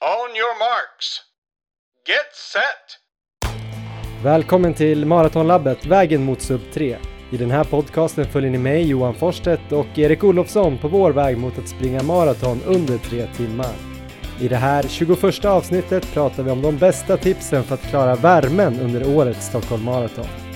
On your marks. Get set! Välkommen till Maratonlabbet, vägen mot sub 3. I den här podcasten följer ni mig, Johan Forsstedt och Erik Olofsson på vår väg mot att springa maraton under tre timmar. I det här 21 avsnittet pratar vi om de bästa tipsen för att klara värmen under årets Stockholm Marathon.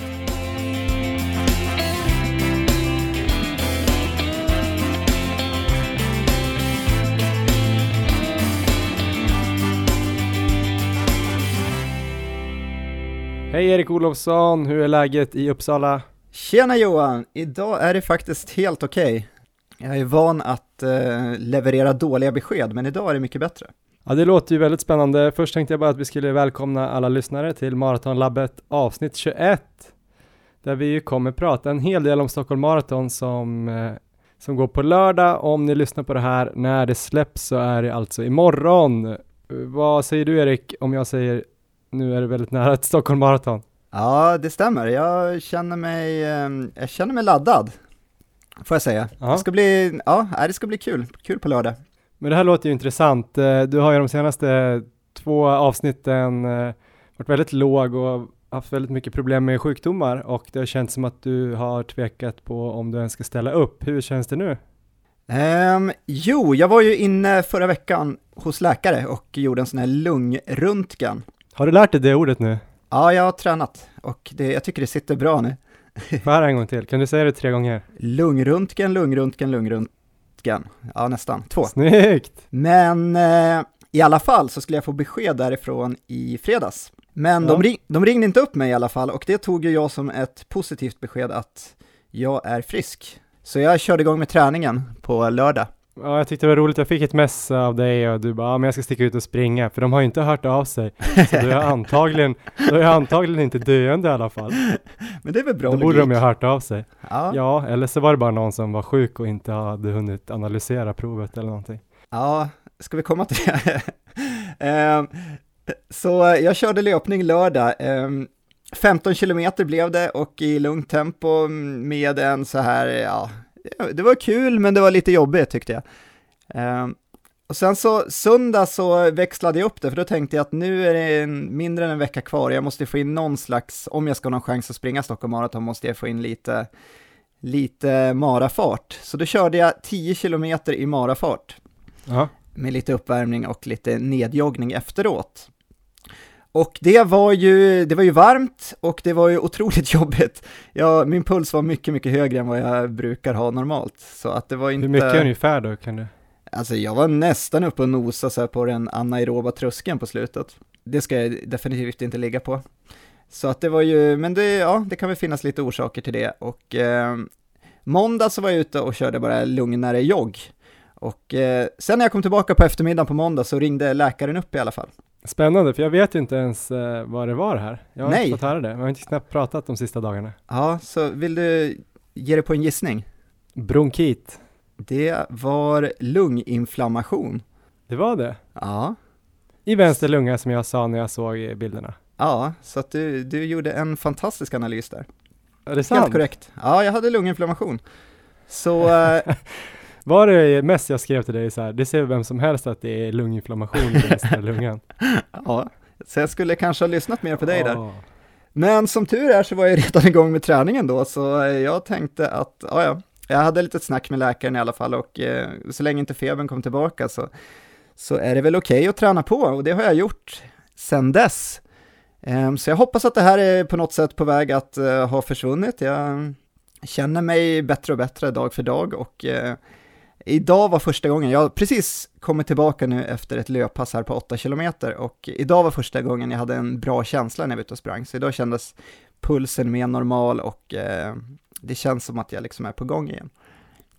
Hej Erik Olofsson, hur är läget i Uppsala? Tjena Johan! Idag är det faktiskt helt okej. Jag är van att eh, leverera dåliga besked, men idag är det mycket bättre. Ja, det låter ju väldigt spännande. Först tänkte jag bara att vi skulle välkomna alla lyssnare till Maratonlabbet avsnitt 21, där vi ju kommer prata en hel del om Stockholm Marathon som, eh, som går på lördag. Om ni lyssnar på det här när det släpps så är det alltså imorgon. Vad säger du Erik om jag säger nu är det väldigt nära ett Stockholm Marathon? Ja, det stämmer. Jag känner mig, eh, jag känner mig laddad, får jag säga. Det ska bli, ja, det ska bli kul. Kul på lördag. Men det här låter ju intressant. Eh, Du har ju de senaste två avsnitten eh, varit väldigt låg och haft väldigt mycket problem med sjukdomar och det har känts som att du har tvekat på om du ens ska ställa upp. Hur känns det nu? Ehm, jo, jag var ju inne förra veckan hos läkare och gjorde en sån här lungröntgen. Har du lärt dig det ordet nu? Ja, jag har tränat och det, jag tycker det sitter bra nu. Får höra en gång till? Kan du säga det tre gånger? Lungröntgen, lungröntgen, lungröntgen. Ja, nästan. Två. Snyggt! Men eh, i alla fall så skulle jag få besked därifrån i fredags. Men Ja. de, ring, de ringde inte upp mig i alla fall och det tog ju jag som ett positivt besked att jag är frisk. Så jag körde igång med träningen på lördag. Ja, jag tyckte det var roligt. Jag fick ett mess av dig och du bara, ja, men jag ska sticka ut och springa, för de har ju inte hört av sig. Så du är antagligen, du är antagligen inte döende i alla fall. Men det är väl bra Då borde de ju ha hört av sig. Ja, Ja, eller så var det bara någon som var sjuk och inte hade hunnit analysera provet eller någonting. ja, ska vi komma till det? Ehm, så jag körde löpning lördag. Ehm, 15 kilometer blev det och i lugnt tempo med en så här, ja, det var kul men det var lite jobbigt tyckte jag. Ehm, och sen så söndag så växlade jag upp det för då tänkte jag att nu är det en, mindre än en vecka kvar, jag måste få in någon slags, om jag ska ha någon chans att springa Stockholm Marathon måste jag få in lite, lite marafart. Så då körde jag 10 kilometer i marafart Ja, med lite uppvärmning och lite nedjoggning efteråt. Och det var ju, det var ju varmt och det var ju otroligt jobbigt. Ja, min puls var mycket, mycket högre än vad jag brukar ha normalt. Så att det var inte... hur mycket ungefär då kan du? Alltså jag var nästan uppe och nosade så på den anaeroba tröskeln på slutet. Det ska jag definitivt inte ligga på. Så att det var ju, men det, ja, det kan väl finnas lite orsaker till det. Och eh, måndag så var jag ute och körde bara lugnare jogg. Och eh, sen när jag kom tillbaka på eftermiddagen på måndag så ringde läkaren upp i alla fall. Spännande, för jag vet ju inte ens eh, vad det var här. Jag har Nej. inte fått höra det. Jag har inte knappt pratat de sista dagarna. Ja, så vill du ge dig på en gissning? Bronkit, Det var lunginflammation. det var det. Ja, I vänster lunga som jag sa när jag såg bilderna. ja, så att du, du gjorde en fantastisk analys där. Är det sant? Helt korrekt. Ja, jag hade lunginflammation. Så, eh, Var det mest jag skrev till dig så här, det ser vem som helst att det är lunginflammation i vänstra lungan. ja, så jag skulle kanske ha lyssnat mer på dig där. Men som tur är så var jag redan igång med träningen då, så eh, jag tänkte att, ja, ja, jag hade lite snack med läkaren i alla fall och eh, så länge inte febern kom tillbaka så, så är det väl okej att träna på och det har jag gjort sedan dess. Ehm, så jag hoppas att det här är på något sätt på väg att eh, ha försvunnit. Jag känner mig bättre och bättre dag för dag och eh, Idag var första gången, jag har precis kommit tillbaka nu efter ett löppass här på 8 kilometer och idag var första gången jag hade en bra känsla när jag var ute och sprang, så idag kändes pulsen mer normal och eh, det känns som att jag liksom är på gång igen.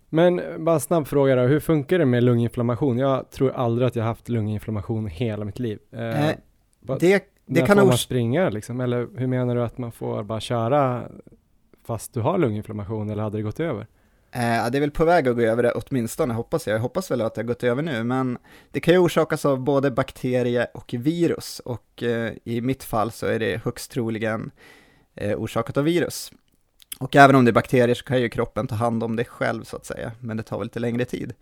Men bara en snabb fråga då, hur funkar det med lunginflammation? Jag tror aldrig att jag haft lunginflammation hela mitt liv. Eh, Eh, vad- det, det kan får man springa liksom? Eller hur menar du att man får bara köra fast du har lunginflammation eller hade det gått över? Eh, det är väl på väg att gå över det åtminstone, hoppas jag. Jag hoppas väl att det har gått över nu, men det kan ju orsakas av både bakterie och virus och eh, i mitt fall så är det högst troligen eh, orsakat av virus. Och även om det är bakterier så kan ju kroppen ta hand om det själv så att säga, men det tar väl lite längre tid.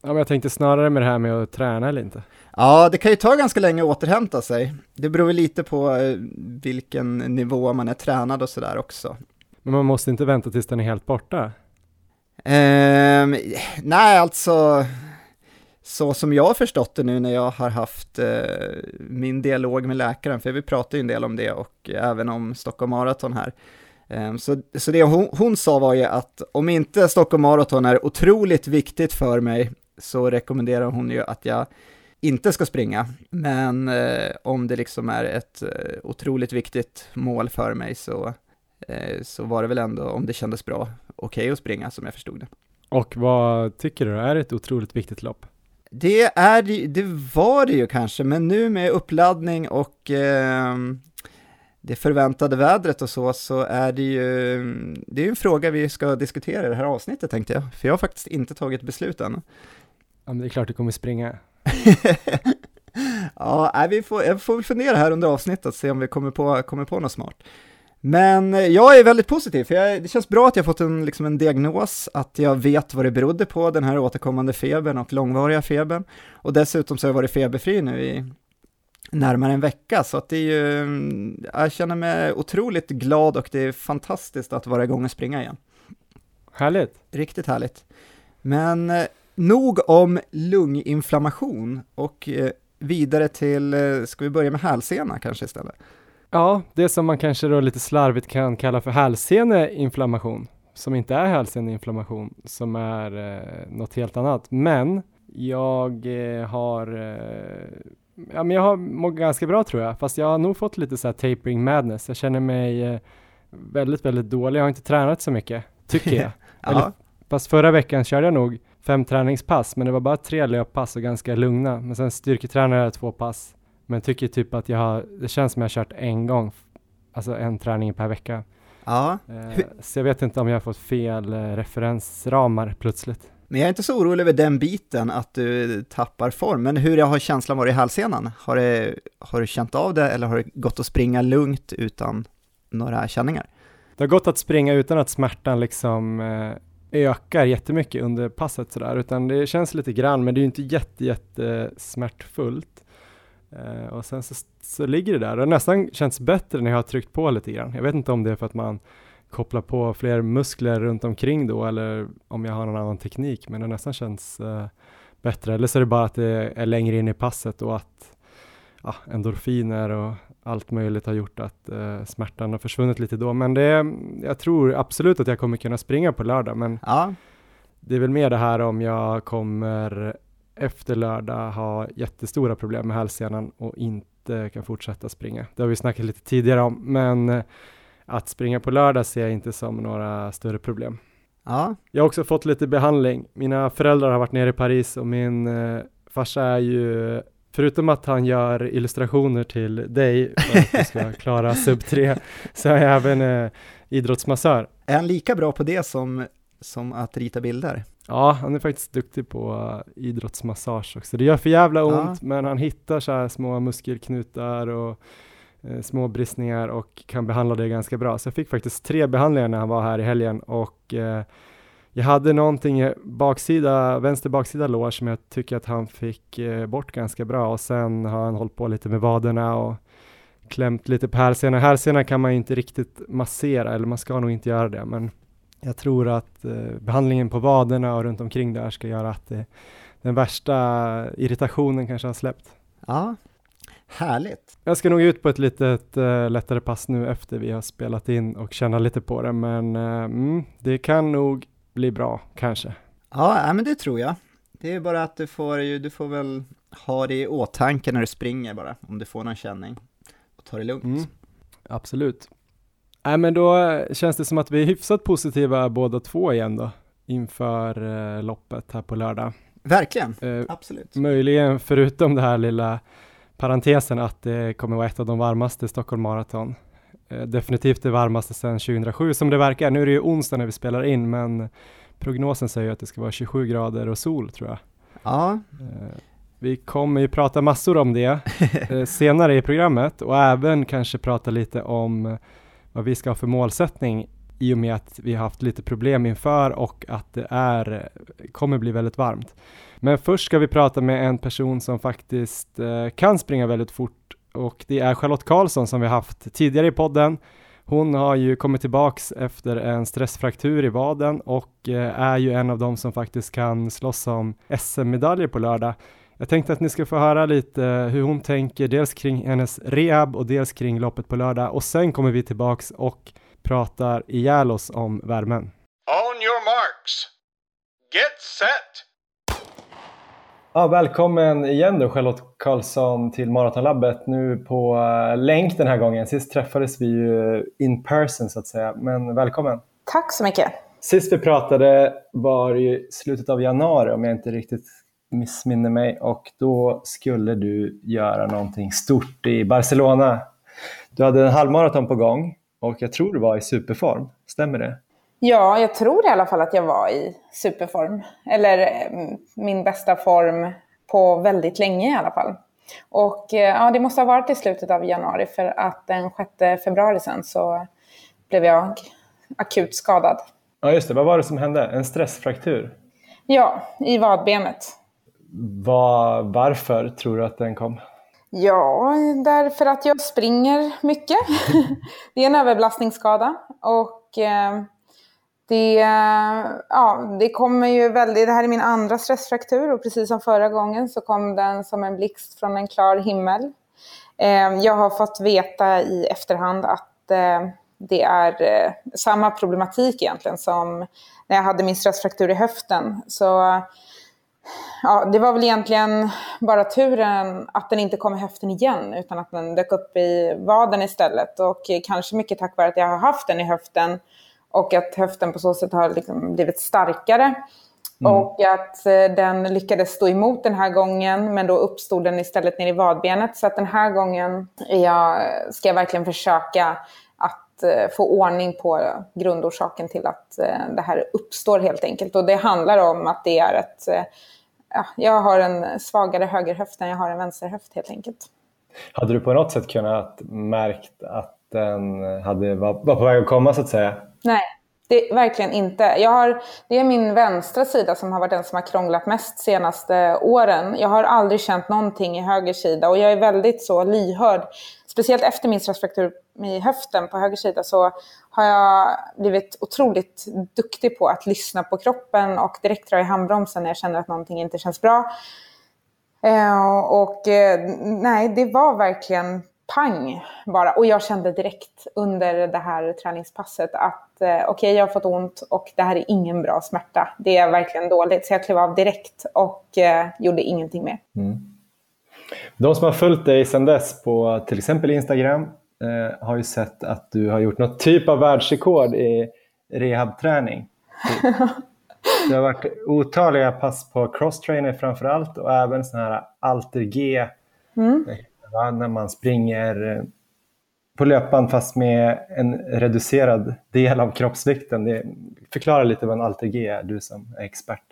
Ja, men jag tänkte snarare med det här med att träna eller inte. Ja, det kan ju ta ganska länge att återhämta sig. Det beror väl lite på eh, vilken nivå man är tränad och sådär också. Men man måste inte vänta tills den är helt borta? Eh, nej, alltså så som jag har förstått det nu när jag har haft eh, min dialog med läkaren, för vi pratar ju en del om det och även om Stockholm Marathon här. Ehm, så, så det hon, hon sa var ju att om inte Stockholm Marathon är otroligt viktigt för mig så rekommenderar hon ju att jag inte ska springa. Men eh, om det liksom är ett eh, otroligt viktigt mål för mig så, eh, så var det väl ändå, om det kändes bra, okej okay att springa som jag förstod det. Och vad tycker du, är det ett otroligt viktigt lopp? Det, är, det var det ju kanske, men nu med uppladdning och eh, det förväntade vädret och så, så är det ju, det är en fråga vi ska diskutera i det här avsnittet tänkte jag, för jag har faktiskt inte tagit beslut än. Ja, men det är klart du kommer springa. ja, vi får, jag får väl fundera här under avsnittet, se om vi kommer på, kommer på något smart. Men jag är väldigt positiv, för jag, det känns bra att jag fått en, liksom en diagnos, att jag vet vad det berodde på, den här återkommande febern och långvariga febern. Och dessutom så har jag varit feberfri nu i närmare en vecka, så att det är ju, jag känner mig otroligt glad och det är fantastiskt att vara igång och springa igen. Härligt! Riktigt härligt. Men eh, nog om lunginflammation och eh, vidare till, eh, ska vi börja med hälsena kanske istället? Ja, det som man kanske då lite slarvigt kan kalla för hälseneinflammation, som inte är hälseneinflammation, som är eh, något helt annat. Men jag eh, har eh, Ja, men jag har mått ganska bra tror jag, fast jag har nog fått lite så här tapering madness. Jag känner mig eh, väldigt, väldigt dålig. Jag har inte tränat så mycket, tycker jag. ja. Eller, fast förra veckan körde jag nog fem träningspass, men det var bara tre löppass och ganska lugna. Men sen styrketränade jag två pass men tycker typ att jag har, det känns som jag har kört en gång, alltså en träning per vecka. Ja. Eh, så jag vet inte om jag har fått fel eh, referensramar plötsligt. Men jag är inte så orolig över den biten, att du tappar form. Men hur har känslan varit i hälsenan? Har, det, har du känt av det eller har det gått att springa lugnt utan några känningar? Det har gått att springa utan att smärtan liksom eh, ökar jättemycket under passet sådär, utan det känns lite grann, men det är ju inte jätte, jätte smärtfullt. Uh, och sen så, så ligger det där. Har nästan känts bättre när jag har tryckt på lite grann. Jag vet inte om det är för att man kopplar på fler muskler runt omkring då eller om jag har någon annan teknik, men det nästan känts uh, bättre. Eller så är det bara att det är längre in i passet och att ja, endorfiner och allt möjligt har gjort att uh, smärtan har försvunnit lite då. Men det, jag tror absolut att jag kommer kunna springa på lördag, men ja. det är väl mer det här om jag kommer efter lördag har jättestora problem med hälsenan och inte kan fortsätta springa. Det har vi snackat lite tidigare om, men eh, att springa på lördag ser jag inte som några större problem. Ja. Jag har också fått lite behandling. Mina föräldrar har varit nere i Paris och min eh, farsa är ju Förutom att han gör illustrationer till dig för att du ska klara sub 3 så är jag även eh, idrottsmassör. Är han lika bra på det som, som att rita bilder? Ja, han är faktiskt duktig på uh, idrottsmassage också. Det gör för jävla ont, ja. men han hittar så här små muskelknutar och uh, små bristningar och kan behandla det ganska bra. Så jag fick faktiskt tre behandlingar när han var här i helgen och uh, jag hade någonting i baksida, vänster baksida lår som jag tycker att han fick uh, bort ganska bra och sen har han hållit på lite med vaderna och klämt lite på hälsenan. Hälsenan kan man inte riktigt massera, eller man ska nog inte göra det, men jag tror att eh, behandlingen på vaderna och runt omkring där ska göra att eh, den värsta irritationen kanske har släppt. Ja, härligt. Jag ska nog ut på ett litet eh, lättare pass nu efter vi har spelat in och känna lite på det, men eh, mm, det kan nog bli bra, kanske. Ja, men det tror jag. Det är bara att du får, du får väl ha det i åtanke när du springer bara, om du får någon känning. Och ta det lugnt. Mm, absolut. Nej men då känns det som att vi är hyfsat positiva båda två igen då inför eh, loppet här på lördag. Verkligen, eh, absolut. Möjligen förutom det här lilla parentesen att det kommer vara ett av de varmaste Stockholm Marathon. Eh, definitivt det varmaste sedan 2007 som det verkar. Nu är det ju onsdag när vi spelar in men prognosen säger att det ska vara 27 grader och sol tror jag. Ja. Eh, vi kommer ju prata massor om det eh, senare i programmet och även kanske prata lite om vad vi ska ha för målsättning i och med att vi har haft lite problem inför och att det är, kommer bli väldigt varmt. Men först ska vi prata med en person som faktiskt eh, kan springa väldigt fort och det är Charlotte Karlsson som vi haft tidigare i podden. Hon har ju kommit tillbaks efter en stressfraktur i vaden och eh, är ju en av dem som faktiskt kan slåss om SM-medaljer på lördag. Jag tänkte att ni ska få höra lite hur hon tänker, dels kring hennes rehab och dels kring loppet på lördag och sen kommer vi tillbaks och pratar ihjäl oss om värmen. On your marks. Get set. Ja, välkommen igen då Charlotte Karlsson till Maratonlabbet nu på uh, länk den här gången. Sist träffades vi ju in person så att säga, men välkommen. Tack så mycket. Sist vi pratade var i slutet av januari om jag inte riktigt missminner mig och då skulle du göra någonting stort i Barcelona. Du hade en halvmaraton på gång och jag tror du var i superform, stämmer det? Ja, jag tror i alla fall att jag var i superform. Eller mm, min bästa form på väldigt länge i alla fall. Och eh, ja, det måste ha varit i slutet av januari för att den 6 februari sen så blev jag akut skadad. Ja, just det. Vad var det som hände? En stressfraktur? Ja, i vadbenet. Var, varför tror du att den kom? Ja, därför att jag springer mycket. det är en överbelastningsskada och eh, det, ja, det kommer ju väldigt, det här är min andra stressfraktur och precis som förra gången så kom den som en blixt från en klar himmel. Eh, jag har fått veta i efterhand att eh, det är eh, samma problematik egentligen som när jag hade min stressfraktur i höften. Så ja, det var väl egentligen bara turen att den inte kom i höften igen utan att den dök upp i vaden istället. Och kanske mycket tack vare att jag har haft den i höften och att höften på så sätt har liksom blivit starkare. Mm. Och att eh, den lyckades stå emot den här gången, men då uppstod den istället ner i vadbenet. Så att den här gången jag, ska jag verkligen försöka att eh, få ordning på grundorsaken till att eh, det här uppstår helt enkelt. Och det handlar om att det är ett... Ja, jag har en svagare högerhöft än jag har en vänsterhöft helt enkelt. Hade du på något sätt kunnat märkt att den hade, var, var på väg att komma så att säga? Nej, det, verkligen inte. Jag har, det är min vänstra sida som har varit den som har krånglat mest senaste åren. Jag har aldrig känt någonting i höger sida och jag är väldigt så lyhörd. Speciellt efter min stressfraktur i höften på höger sida så har jag blivit otroligt duktig på att lyssna på kroppen och direkt dra i handbromsen när jag känner att någonting inte känns bra. Eh, och eh, nej, det var verkligen pang bara. Och jag kände direkt under det här träningspasset att eh, okej, okay, jag har fått ont och det här är ingen bra smärta. Det är verkligen dåligt. Så jag klev av direkt och eh, gjorde ingenting mer. Mm. De som har följt dig sedan dess på till exempel Instagram eh, har ju sett att du har gjort något typ av världsrekord i rehabträning. Det har varit otaliga pass på crosstrainer framför allt och även sådana här alter G mm va? när man springer eh, på löpband fast med en reducerad del av kroppsvikten. Det, förklara lite vad en alter G är, du som är expert.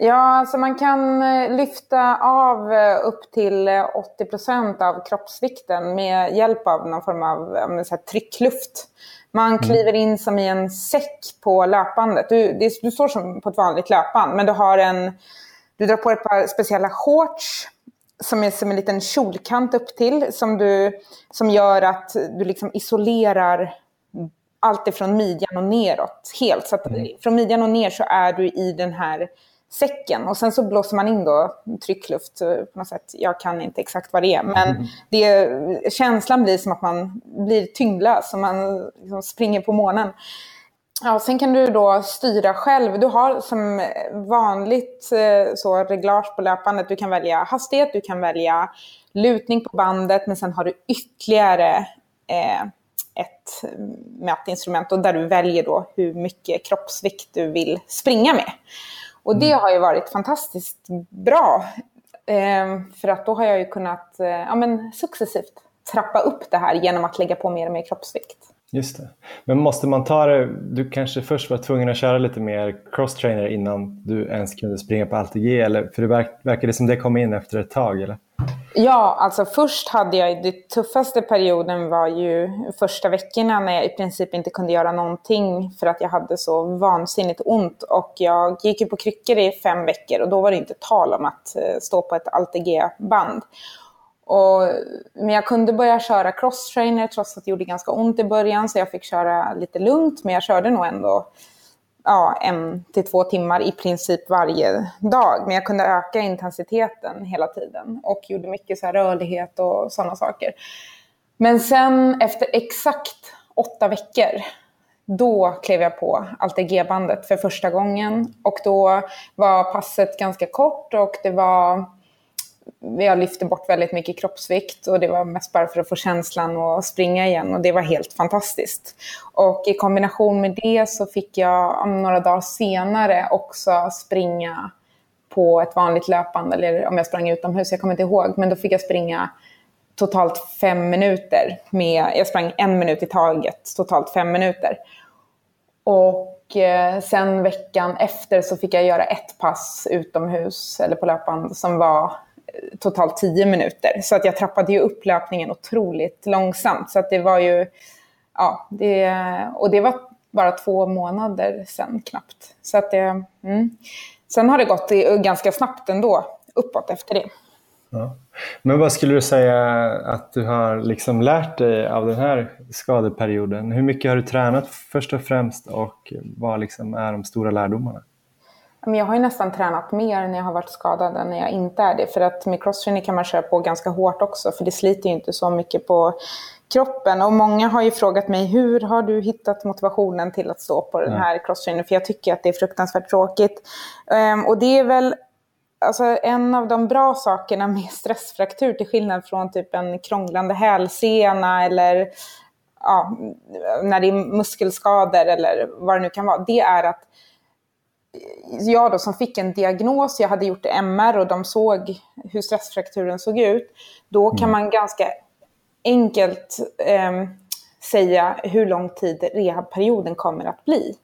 Ja, alltså man kan eh, lyfta av eh, upp till 80 procent av kroppsvikten med hjälp av någon form av så här, tryckluft. Man mm. kliver in som i en säck på löpbandet. Du, det, du står som på ett vanligt löpband, men du har en... Du drar på ett par speciella shorts som är som en liten kjolkant upp till som, du, som gör att du liksom isolerar allt ifrån midjan och neråt helt. Så att mm. från midjan och ner så är du i den här säcken och sen så blåser man in då tryckluft på något sätt. Jag kan inte exakt vad det är, men mm. det, känslan blir som att man blir tyngdlös och man liksom springer på månen. Ja, sen kan du då styra själv. Du har som vanligt eh, så reglage på löpandet. Du kan välja hastighet, du kan välja lutning på bandet, men sen har du ytterligare eh, ett mätinstrument och där du väljer då hur mycket kroppsvikt du vill springa med. Och det mm. har ju varit fantastiskt bra. Eh, för att då har jag ju kunnat eh, ja, men successivt trappa upp det här genom att lägga på mer och mer kroppsvikt. Just det. Men måste man ta det, du kanske först var tvungen att köra lite mer crosstrainer innan du ens kunde springa på AltiG, eller? För det verk, verkar det som det kom in efter ett tag, eller? Ja, alltså först hade jag, det tuffaste perioden var ju första veckorna när jag i princip inte kunde göra någonting för att jag hade så vansinnigt ont. Och jag gick ju på kryckor i fem veckor och då var det inte tal om att eh, stå på ett AlteG-band. Och, men jag kunde börja köra crosstrainer trots att det gjorde ganska ont i början så jag fick köra lite lugnt men jag körde nog ändå ja, en till två timmar i princip varje dag. Men jag kunde öka intensiteten hela tiden och gjorde mycket så här rörlighet och sådana saker. Men sen efter exakt åtta veckor, då klev jag på AlterG-bandet för första gången. Och då var passet ganska kort och det var jag lyfte bort väldigt mycket kroppsvikt och det var mest bara för att få känslan att springa igen och det var helt fantastiskt. Och i kombination med det så fick jag några dagar senare också springa på ett vanligt löpande eller om jag sprang utomhus, jag kommer inte ihåg, men då fick jag springa totalt fem minuter. Med, jag sprang en minut i taget, totalt fem minuter. Och eh, sen veckan efter så fick jag göra ett pass utomhus eller på löpband som var totalt 10 minuter. Så att jag trappade ju upp löpningen otroligt långsamt. Så att det var ju, ja, det, och det var bara två månader sen knappt. Så att det, mm. Sen har det gått ganska snabbt ändå uppåt efter det. Ja. Men vad skulle du säga att du har liksom lärt dig av den här skadeperioden? Hur mycket har du tränat först och främst och vad liksom är de stora lärdomarna? Jag har ju nästan tränat mer när jag har varit skadad än när jag inte är det. För att med crosstraining kan man köra på ganska hårt också, för det sliter ju inte så mycket på kroppen. Och många har ju frågat mig, hur har du hittat motivationen till att stå på den här crosstrainern? För jag tycker att det är fruktansvärt tråkigt. Um, och det är väl alltså, en av de bra sakerna med stressfraktur, till skillnad från typ en krånglande hälsena eller ja, när det är muskelskador eller vad det nu kan vara, det är att jag då som fick en diagnos, jag hade gjort MR och de såg hur stressfrakturen såg ut, då kan mm. man ganska enkelt eh, säga hur lång tid rehabperioden kommer att bli.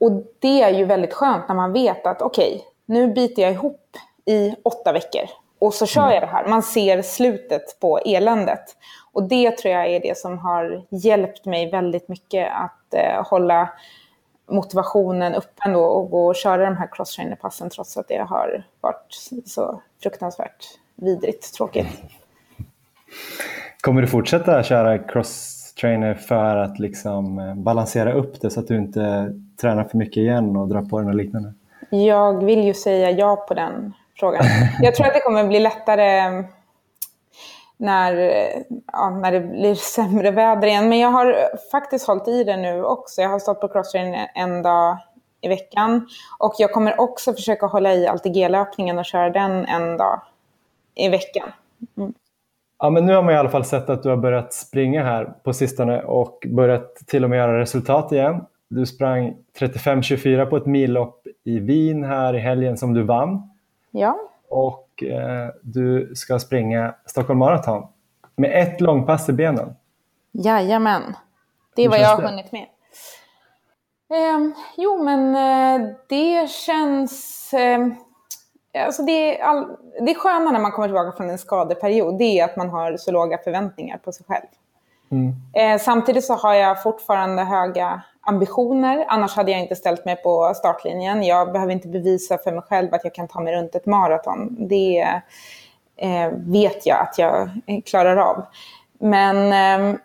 Och det är ju väldigt skönt när man vet att okej, okay, nu biter jag ihop i åtta veckor och så kör mm. jag det här. Man ser slutet på eländet. Och det tror jag är det som har hjälpt mig väldigt mycket att eh, hålla motivationen uppe ändå och gå och köra de här crosstrainer-passen trots att det har varit så fruktansvärt vidrigt tråkigt. Kommer du fortsätta köra crosstrainer för att liksom eh, balansera upp det så att du inte tränar för mycket igen och drar på dig något liknande? Jag vill ju säga ja på den frågan. Jag tror att det kommer bli lättare när, ja, när det blir sämre väder igen. Men jag har faktiskt hållit i det nu också. Jag har stått på crosstrain en dag i veckan. Och jag kommer också försöka hålla i AltiG-löpningen och köra den en dag i veckan. Mm. Ja, men nu har man i alla fall sett att du har börjat springa här på sistone och börjat till och med göra resultat igen. Du sprang 35-24 på ett millopp i Wien här i helgen som du vann. Ja. Och eh, du ska springa Stockholm Marathon med ett långpass i benen. Jajamän, det är vad jag har hunnit med. Eh, jo, men eh, det känns... Eh, alltså det, är all, det sköna när man kommer tillbaka från en skadeperiod, det är att man har så låga förväntningar på sig själv. Mm. Eh, samtidigt så har jag fortfarande höga ambitioner. Annars hade jag inte ställt mig på startlinjen. Jag behöver inte bevisa för mig själv att jag kan ta mig runt ett maraton. Det eh, vet jag att jag eh, klarar av. Men eh,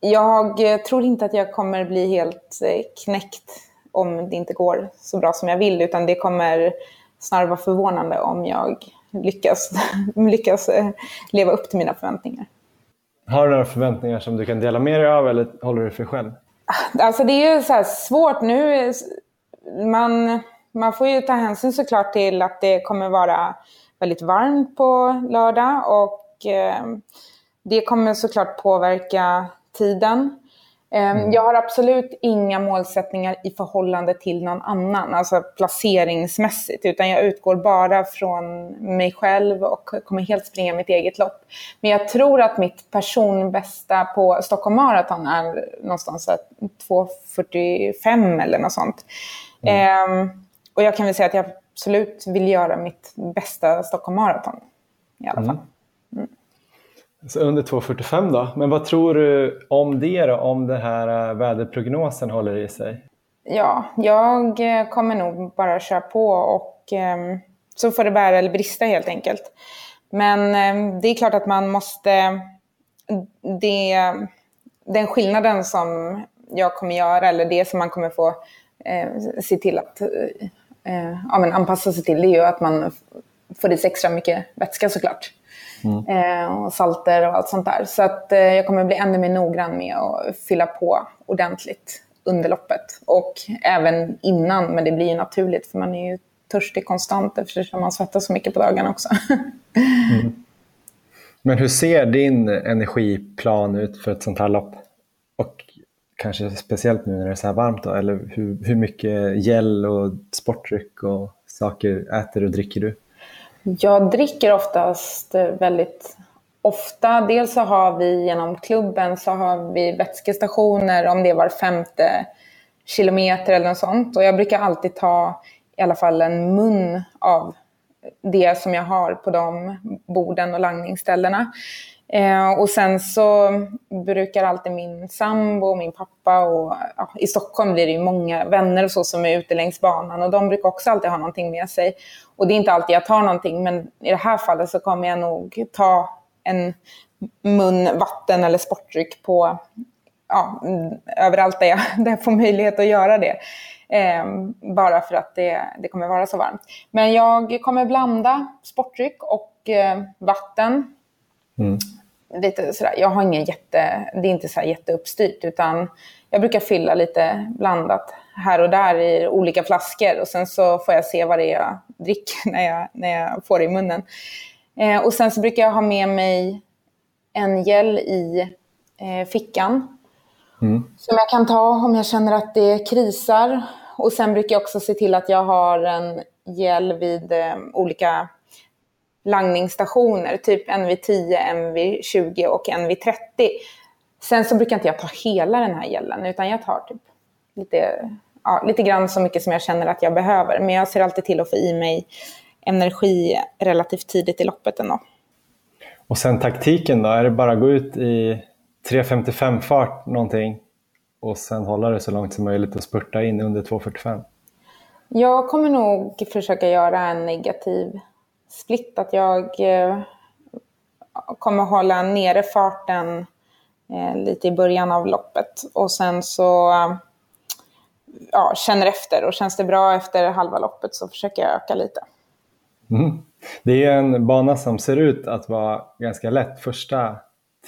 jag tror inte att jag kommer bli helt eh, knäckt om det inte går så bra som jag vill. Utan det kommer snarare vara förvånande om jag lyckas, lyckas eh, leva upp till mina förväntningar. Har du några förväntningar som du kan dela med dig av eller håller du för själv? Alltså det är ju så svårt nu. Man, man får ju ta hänsyn såklart till att det kommer vara väldigt varmt på lördag och eh, det kommer såklart påverka tiden. Ehm, mm. Jag har absolut inga målsättningar i förhållande till någon annan, alltså placeringsmässigt, utan jag utgår bara från mig själv och kommer helt springa mitt eget lopp. Men jag tror att mitt personbästa på Stockholm Marathon är någonstans 2.45 eller något sånt. Mm. Um, och jag kan väl säga att jag absolut vill göra mitt bästa Stockholm Marathon i alla fall. Mm. Så under 2.45 då. Men vad tror du om det då, om den här eh, väderprognosen håller i sig? Ja, jag eh, kommer nog bara köra på och eh, så får det bära eller brista helt enkelt. Men eh, det är klart att man måste... Det, den skillnaden som jag kommer göra, eller det som man kommer få eh, se till att eh, ja, men anpassa sig till, det är ju att man får i sig extra mycket vätska såklart. Mm. Eh, och salter och allt sånt där. Så att eh, jag kommer bli ännu mer noggrann med att fylla på ordentligt under loppet. Och även innan, men det blir ju naturligt för man är ju törstig konstant eftersom man svettas så mycket på dagarna också. mm. Men hur ser din energiplan ut för ett sånt här lopp? Och kanske speciellt nu när det är så här varmt då, eller hur, hur mycket gel och sportdryck och saker äter och dricker du? Jag dricker oftast väldigt ofta. Dels så har vi genom klubben så har vi vätskestationer om det är var femte kilometer eller något sånt. Och jag brukar alltid ta i alla fall en mun av det som jag har på de borden och langningsställena. Eh, och sen så brukar alltid min sambo och min pappa och ja, i Stockholm blir det ju många vänner och så som är ute längs banan och de brukar också alltid ha någonting med sig. Och det är inte alltid jag tar någonting men i det här fallet så kommer jag nog ta en mun vatten eller sportdryck på ja, överallt där jag, där jag får möjlighet att göra det. Eh, bara för att det, det kommer vara så varmt. Men jag kommer blanda sportdryck och eh, vatten. Mm. Lite sådär. Jag har ingen jätte, det är inte så jätteuppstyrt utan jag brukar fylla lite blandat här och där i olika flaskor och sen så får jag se vad det är jag dricker när jag, när jag får det i munnen. Eh, och sen så brukar jag ha med mig en gel i eh, fickan. Mm. Som jag kan ta om jag känner att det krisar. Och sen brukar jag också se till att jag har en gel vid eh, olika langningsstationer. Typ en vid 10, en vid 20 och en vid 30. Sen så brukar inte jag ta hela den här gelen utan jag tar typ lite, ja, lite grann så mycket som jag känner att jag behöver. Men jag ser alltid till att få i mig energi relativt tidigt i loppet ändå. Och sen taktiken då? Är det bara att gå ut i 3.55 fart någonting och sen hålla det så långt som möjligt och spurta in under 2.45? Jag kommer nog försöka göra en negativ split. Att jag eh, kommer hålla nere farten eh, lite i början av loppet och sen så ja, känner efter och känns det bra efter halva loppet så försöker jag öka lite. Mm. Det är en bana som ser ut att vara ganska lätt första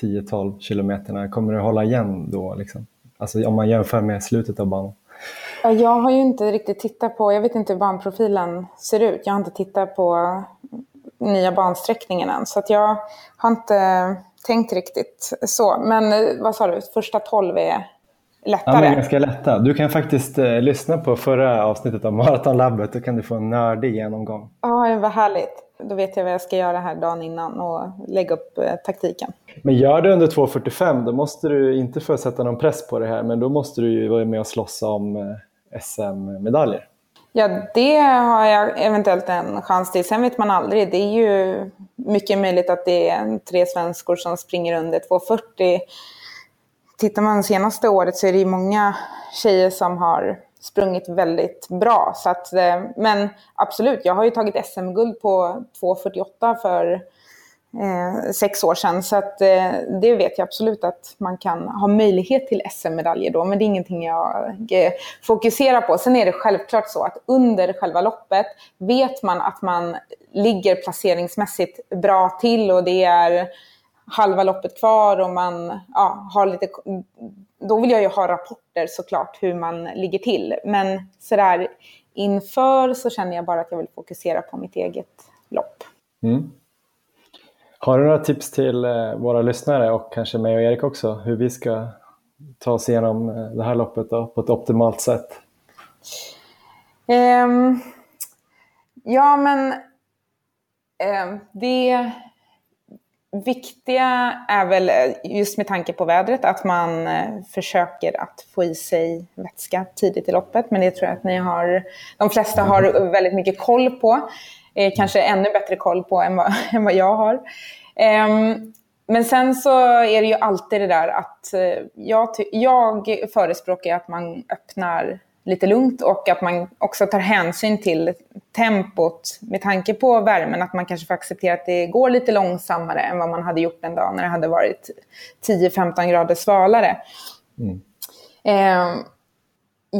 10-12 kilometerna. Kommer du hålla igen då? Liksom? Alltså om man jämför med slutet av banan. Jag har ju inte riktigt tittat på, jag vet inte hur banprofilen ser ut. Jag har inte tittat på nya bansträckningen än. Så att jag har inte tänkt riktigt så. Men eh, vad sa du, första 12 är lättare. Ja, men ganska lätta. Du kan faktiskt eh, lyssna på förra avsnittet av Maratonlabbet. Då kan du få en nördig genomgång. Ja, vad härligt. Då vet jag vad jag ska göra här dagen innan och lägga upp eh, taktiken. Men gör det under 2.45 då måste du inte få sätta någon press på det här men då måste du ju vara med och slåss om eh, SM-medaljer. Ja, det har jag eventuellt en chans till. Sen vet man aldrig. Det är ju mycket möjligt att det är tre svenskor som springer under 2.40 tittar man senaste året så är det ju många tjejer som har sprungit väldigt bra. Så att, eh, men absolut, jag har ju tagit SM-guld på 2.48 för eh, sex år sedan. Så att, eh, det vet jag absolut att man kan ha möjlighet till SM-medaljer då. Men det är ingenting jag eh, fokuserar på. Sen är det självklart så att under själva loppet vet man att man ligger placeringsmässigt bra till och det är halva loppet kvar och man ja, har lite... Då vill jag ju ha rapporter såklart hur man ligger till. Men sådär inför så känner jag bara att jag vill fokusera på mitt eget lopp. Mm. Har du några tips till eh, våra lyssnare och kanske mig och Erik också hur vi ska ta oss igenom eh, det här loppet då, på ett optimalt sätt? Um, ja, men um, det viktiga är väl just med tanke på vädret att man eh, försöker att få i sig vätska tidigt i loppet. Men det tror jag att ni har, de flesta har väldigt mycket koll på. Eh, kanske ännu bättre koll på än vad, än vad jag har. Eh, men sen så är det ju alltid det där att eh, jag, jag förespråkar att man öppnar lite lugnt och att man också tar hänsyn till tempot med tanke på värmen. Att man kanske får acceptera att det går lite långsammare än vad man hade gjort en dag när det hade varit 10-15 grader svalare. Mm. Eh,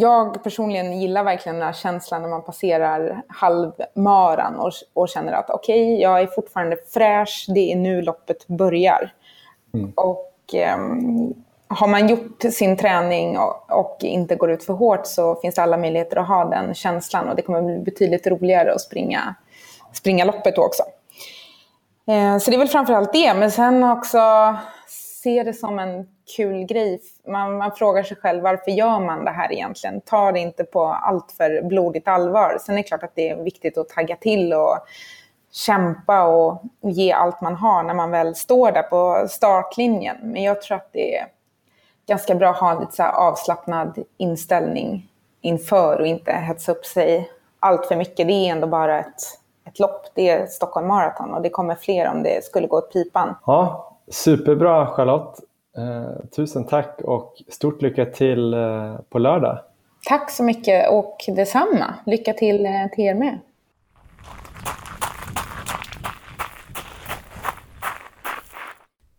jag personligen gillar verkligen den här känslan när man passerar halvmaran och, och känner att okej, okay, jag är fortfarande fräsch, det är nu loppet börjar. Mm. Och eh, har man gjort sin träning och, och, inte går ut för hårt så finns det alla möjligheter att ha den känslan och det kommer bli betydligt roligare att springa, springa loppet då också. Eh, så det är väl framförallt det, men sen också se det som en kul grej. Man, man, frågar sig själv varför gör man det här egentligen? Ta det inte på allt för blodigt allvar. Sen är det klart att det är viktigt att tagga till och kämpa och ge allt man har när man väl står där på startlinjen. Men jag tror att det är ganska bra att ha en lite så avslappnad inställning inför och inte hetsa upp sig allt för mycket. Det är ändå bara ett, ett lopp. Det är Stockholm Marathon och det kommer fler om det skulle gå åt pipan. Ja, superbra Charlotte. Eh, tusen tack och stort lycka till eh, på lördag. Tack så mycket och detsamma. Lycka till eh, till er med.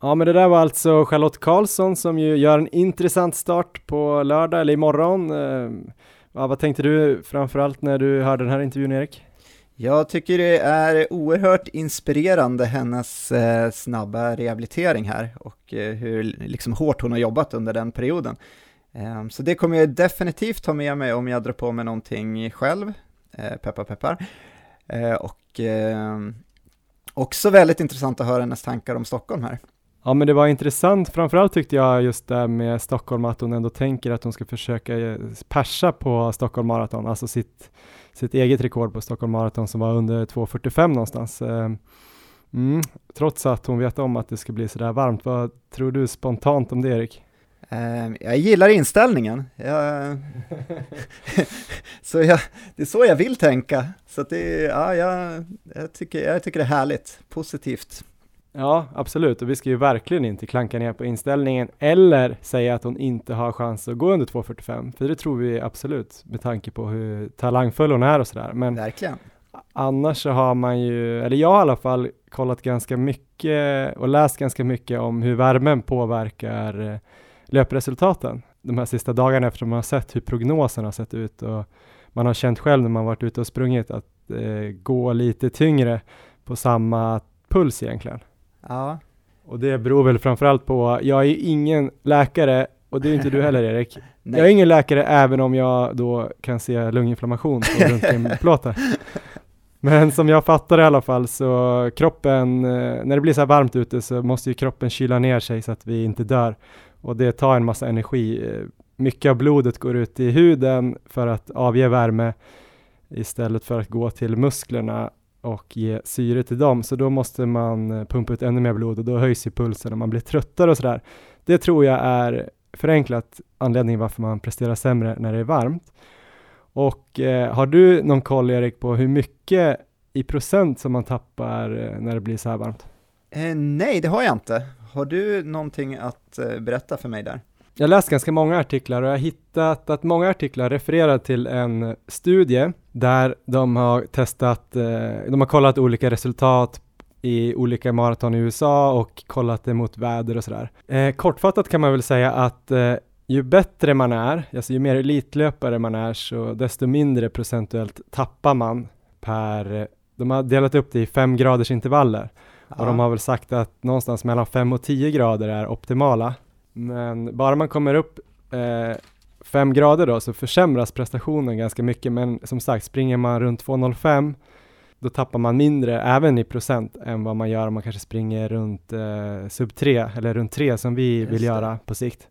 Ja men det där var alltså Charlotte Karlsson som ju gör en intressant start på lördag eller imorgon. Eh, vad tänkte du framförallt när du hörde den här intervjun Erik? Jag tycker det är oerhört inspirerande hennes eh, snabba rehabilitering här och eh, hur liksom, hårt hon har jobbat under den perioden. Eh, så det kommer jag definitivt ta med mig om jag drar på mig någonting själv, eh, peppar peppar. Eh, och ehm, också väldigt intressant att höra hennes tankar om Stockholm här. Ja men det var intressant, framförallt tyckte jag just det med Stockholm att hon ändå tänker att hon ska försöka eh, persa på Stockholm Marathon, alltså sitt, sitt eget rekord på Stockholm Marathon som var under 2.45 någonstans. Eh, mm, trots att hon vet om att det ska bli sådär varmt, vad tror du spontant om det Erik? Uh, jag gillar inställningen. Jag... så jag, det är så jag vill tänka. Så det, ja, jag, jag, tycker, jag tycker det är härligt, positivt. Ja, absolut. Och vi ska ju verkligen inte klanka ner på inställningen eller säga att hon inte har chans att gå under 2.45, för det tror vi absolut med tanke på hur talangfull hon är och sådär. Men verkligen. annars så har man ju, eller jag har i alla fall kollat ganska mycket och läst ganska mycket om hur värmen påverkar eh, löpresultaten de här sista dagarna efter man har sett hur prognosen har sett ut och man har känt själv när man varit ute och sprungit att eh, gå lite tyngre på samma puls egentligen. Ja. Och det beror väl framförallt på, jag är ingen läkare och det är inte du heller Erik. jag är ingen läkare även om jag då kan se lunginflammation på röntgenplåtar. Men som jag fattar i alla fall så kroppen, eh, när det blir så här varmt ute så måste ju kroppen kyla ner sig så att vi inte dör. Och det tar en massa energi. Eh, mycket av blodet går ut i huden för att avge värme istället för att gå till musklerna och ge syre till dem, så då måste man eh, pumpa ut ännu mer blod och då höjs ju pulsen och man blir tröttare och sådär. Det tror jag är förenklat anledningen varför man presterar sämre när det är varmt. Och eh, har du någon koll Erik på hur mycket i procent som man tappar eh, när det blir så här varmt? Eh, nej, det har jag inte. Har du någonting att eh, berätta för mig där? Jag har läst ganska många artiklar och jag har hittat att många artiklar refererar till en studie där de har testat, eh, de har kollat olika resultat i olika maraton i USA och kollat det mot väder och sådär. Eh, kortfattat kan man väl säga att eh, ju bättre man är, alltså ju mer elitlöpare man är, så desto mindre procentuellt tappar man per, de har delat upp det i fem graders intervaller ja. och de har väl sagt att någonstans mellan fem och tio grader är optimala. Men bara man kommer upp eh, fem grader då så försämras prestationen ganska mycket, men som sagt springer man runt 2.05 då tappar man mindre, även i procent, än vad man gör om man kanske springer runt eh, sub 3 eller runt 3 som vi Just vill det. göra på sikt.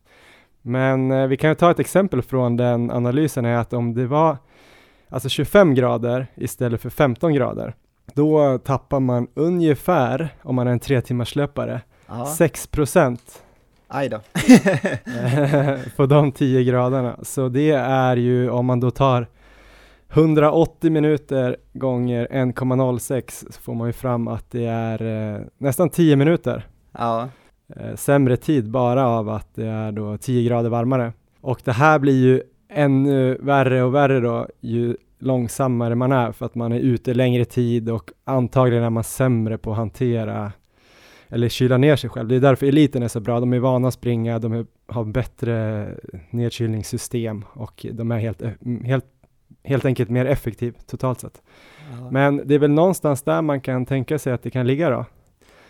Men eh, vi kan ju ta ett exempel från den analysen är att om det var alltså 25 grader istället för 15 grader, då tappar man ungefär, om man är en tre timmars löpare, 6 procent Aj då. på de 10 graderna. Så det är ju om man då tar 180 minuter gånger 1,06 så får man ju fram att det är eh, nästan 10 minuter. Ja. eh, sämre tid bara av att det är då 10 grader varmare. Och det här blir ju ännu värre och värre då ju långsammare man är för att man är ute längre tid och antagligen är man sämre på att hantera eller kyla ner sig själv. Det är därför eliten är så bra. De är vana att springa, de är, har bättre nedkylningssystem och de är helt, helt, helt enkelt mer effektiv totalt sett. Ja. Men det är väl någonstans där man kan tänka sig att det kan ligga då.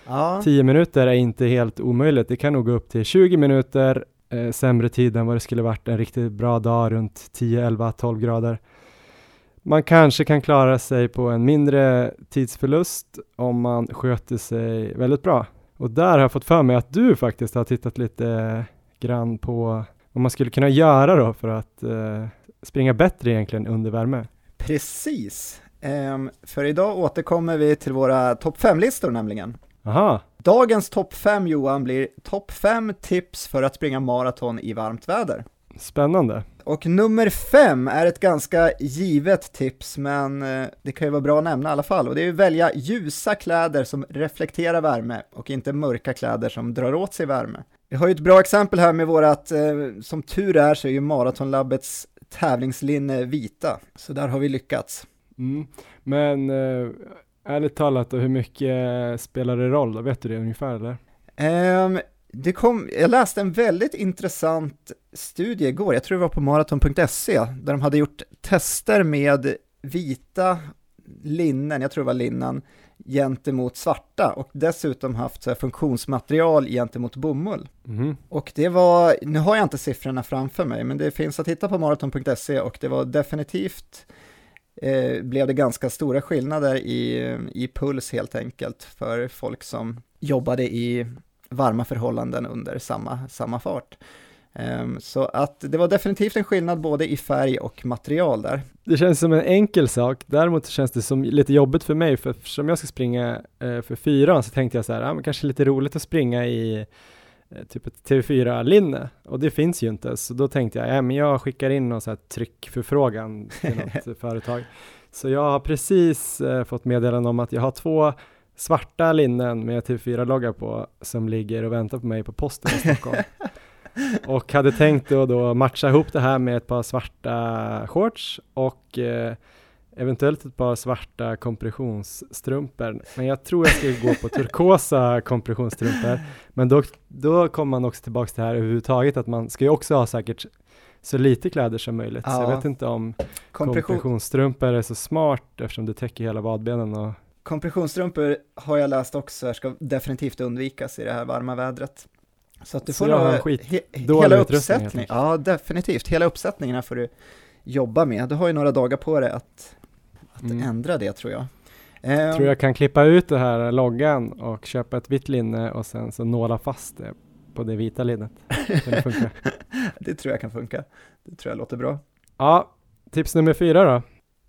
Ja. 10 minuter är inte helt omöjligt. Det kan nog gå upp till 20 minuter eh, sämre tid än vad det skulle varit en riktigt bra dag runt 10, 11, 12 grader. Man kanske kan klara sig på en mindre tidsförlust om man sköter sig väldigt bra. Och där har jag fått för mig att du faktiskt har tittat lite grann på vad man skulle kunna göra då för att eh, springa bättre egentligen under värme. Precis, um, för idag återkommer vi till våra topp 5-listor nämligen. Aha. Dagens topp 5 Johan blir topp 5 tips för att springa maraton i varmt väder. Spännande. Och nummer fem är ett ganska givet tips, men eh, det kan ju vara bra att nämna i alla fall, och det är att välja ljusa kläder som reflekterar värme och inte mörka kläder som drar åt sig värme. Vi har ju ett bra exempel här med vårat, eh, som tur är så är ju Maratonlabbets tävlingslinne vita, så där har vi lyckats. Mm. Men äh, ärligt talat, då, hur mycket spelar det roll? Då? Vet du det ungefär eller? Um, det kom, jag läste en väldigt intressant studie igår, jag tror det var på maraton.se, där de hade gjort tester med vita linnen, jag tror det var linnen, gentemot svarta och dessutom haft så funktionsmaterial gentemot bomull. Mm. Och det var, nu har jag inte siffrorna framför mig, men det finns att titta på maraton.se och det var definitivt eh, blev det ganska stora skillnader i, i puls helt enkelt för folk som jobbade i varma förhållanden under samma, samma fart. Um, så att det var definitivt en skillnad både i färg och material där. Det känns som en enkel sak, däremot känns det som lite jobbigt för mig, för eftersom jag ska springa uh, för fyran så tänkte jag så här, ja, men kanske lite roligt att springa i uh, typ ett TV4-linne, och det finns ju inte, så då tänkte jag, ja men jag skickar in någon så här tryckförfrågan till något företag. Så jag har precis uh, fått meddelande om att jag har två svarta linnen med TV4-logga på som ligger och väntar på mig på posten i Stockholm. och hade tänkt att då matcha ihop det här med ett par svarta shorts och eh, eventuellt ett par svarta kompressionsstrumpor. Men jag tror jag ska gå på turkosa kompressionsstrumpor. Men då, då kommer man också tillbaka till det här överhuvudtaget att man ska ju också ha säkert så lite kläder som möjligt. Ja. Så jag vet inte om Kompression. kompressionsstrumpor är så smart eftersom det täcker hela vadbenen och Kompressionsstrumpor har jag läst också ska definitivt undvikas i det här varma vädret. Så att du får nog he hela uppsättningen. Ja, definitivt. Hela uppsättningen här får du jobba med. Du har ju några dagar på dig att, att mm. ändra det tror jag. Jag tror jag kan klippa ut det här loggan och köpa ett vitt linne och sen så nåla fast det på det vita linnet. Det, det tror jag kan funka. Det tror jag låter bra. Ja, tips nummer fyra då?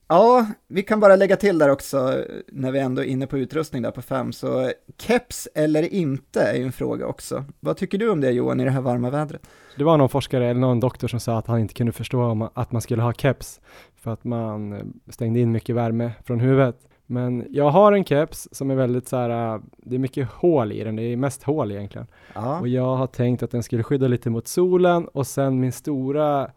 Ja, vi kan bara lägga till där också, när vi ändå är inne på utrustning där på fem, så keps eller inte är ju en fråga också. Vad tycker du om det Johan, i det här varma vädret? Det var någon forskare eller någon doktor som sa att han inte kunde förstå om att man skulle ha keps, för att man eh, stängde in mycket värme från huvudet. Men jag har en keps som är väldigt så här, äh, det är mycket hål i den, det är mest hål egentligen. Ja. Och jag har tänkt att den skulle skydda lite mot solen och sen min stora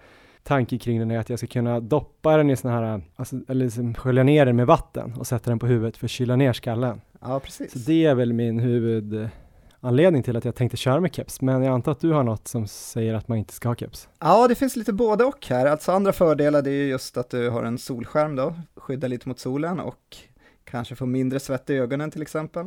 tanke kring den är att jag ska kunna doppa den i sån här, alltså, eller liksom skölja ner den med vatten och sätta den på huvudet för att kyla ner skallen. Ja, precis. Så det är väl min huvudanledning till att jag tänkte köra med keps, men jag antar att du har något som säger att man inte ska ha keps? Ja, det finns lite både och här. Alltså andra fördelar det är ju just att du har en solskärm då, skyddar lite mot solen och kanske får mindre svett i ögonen till exempel.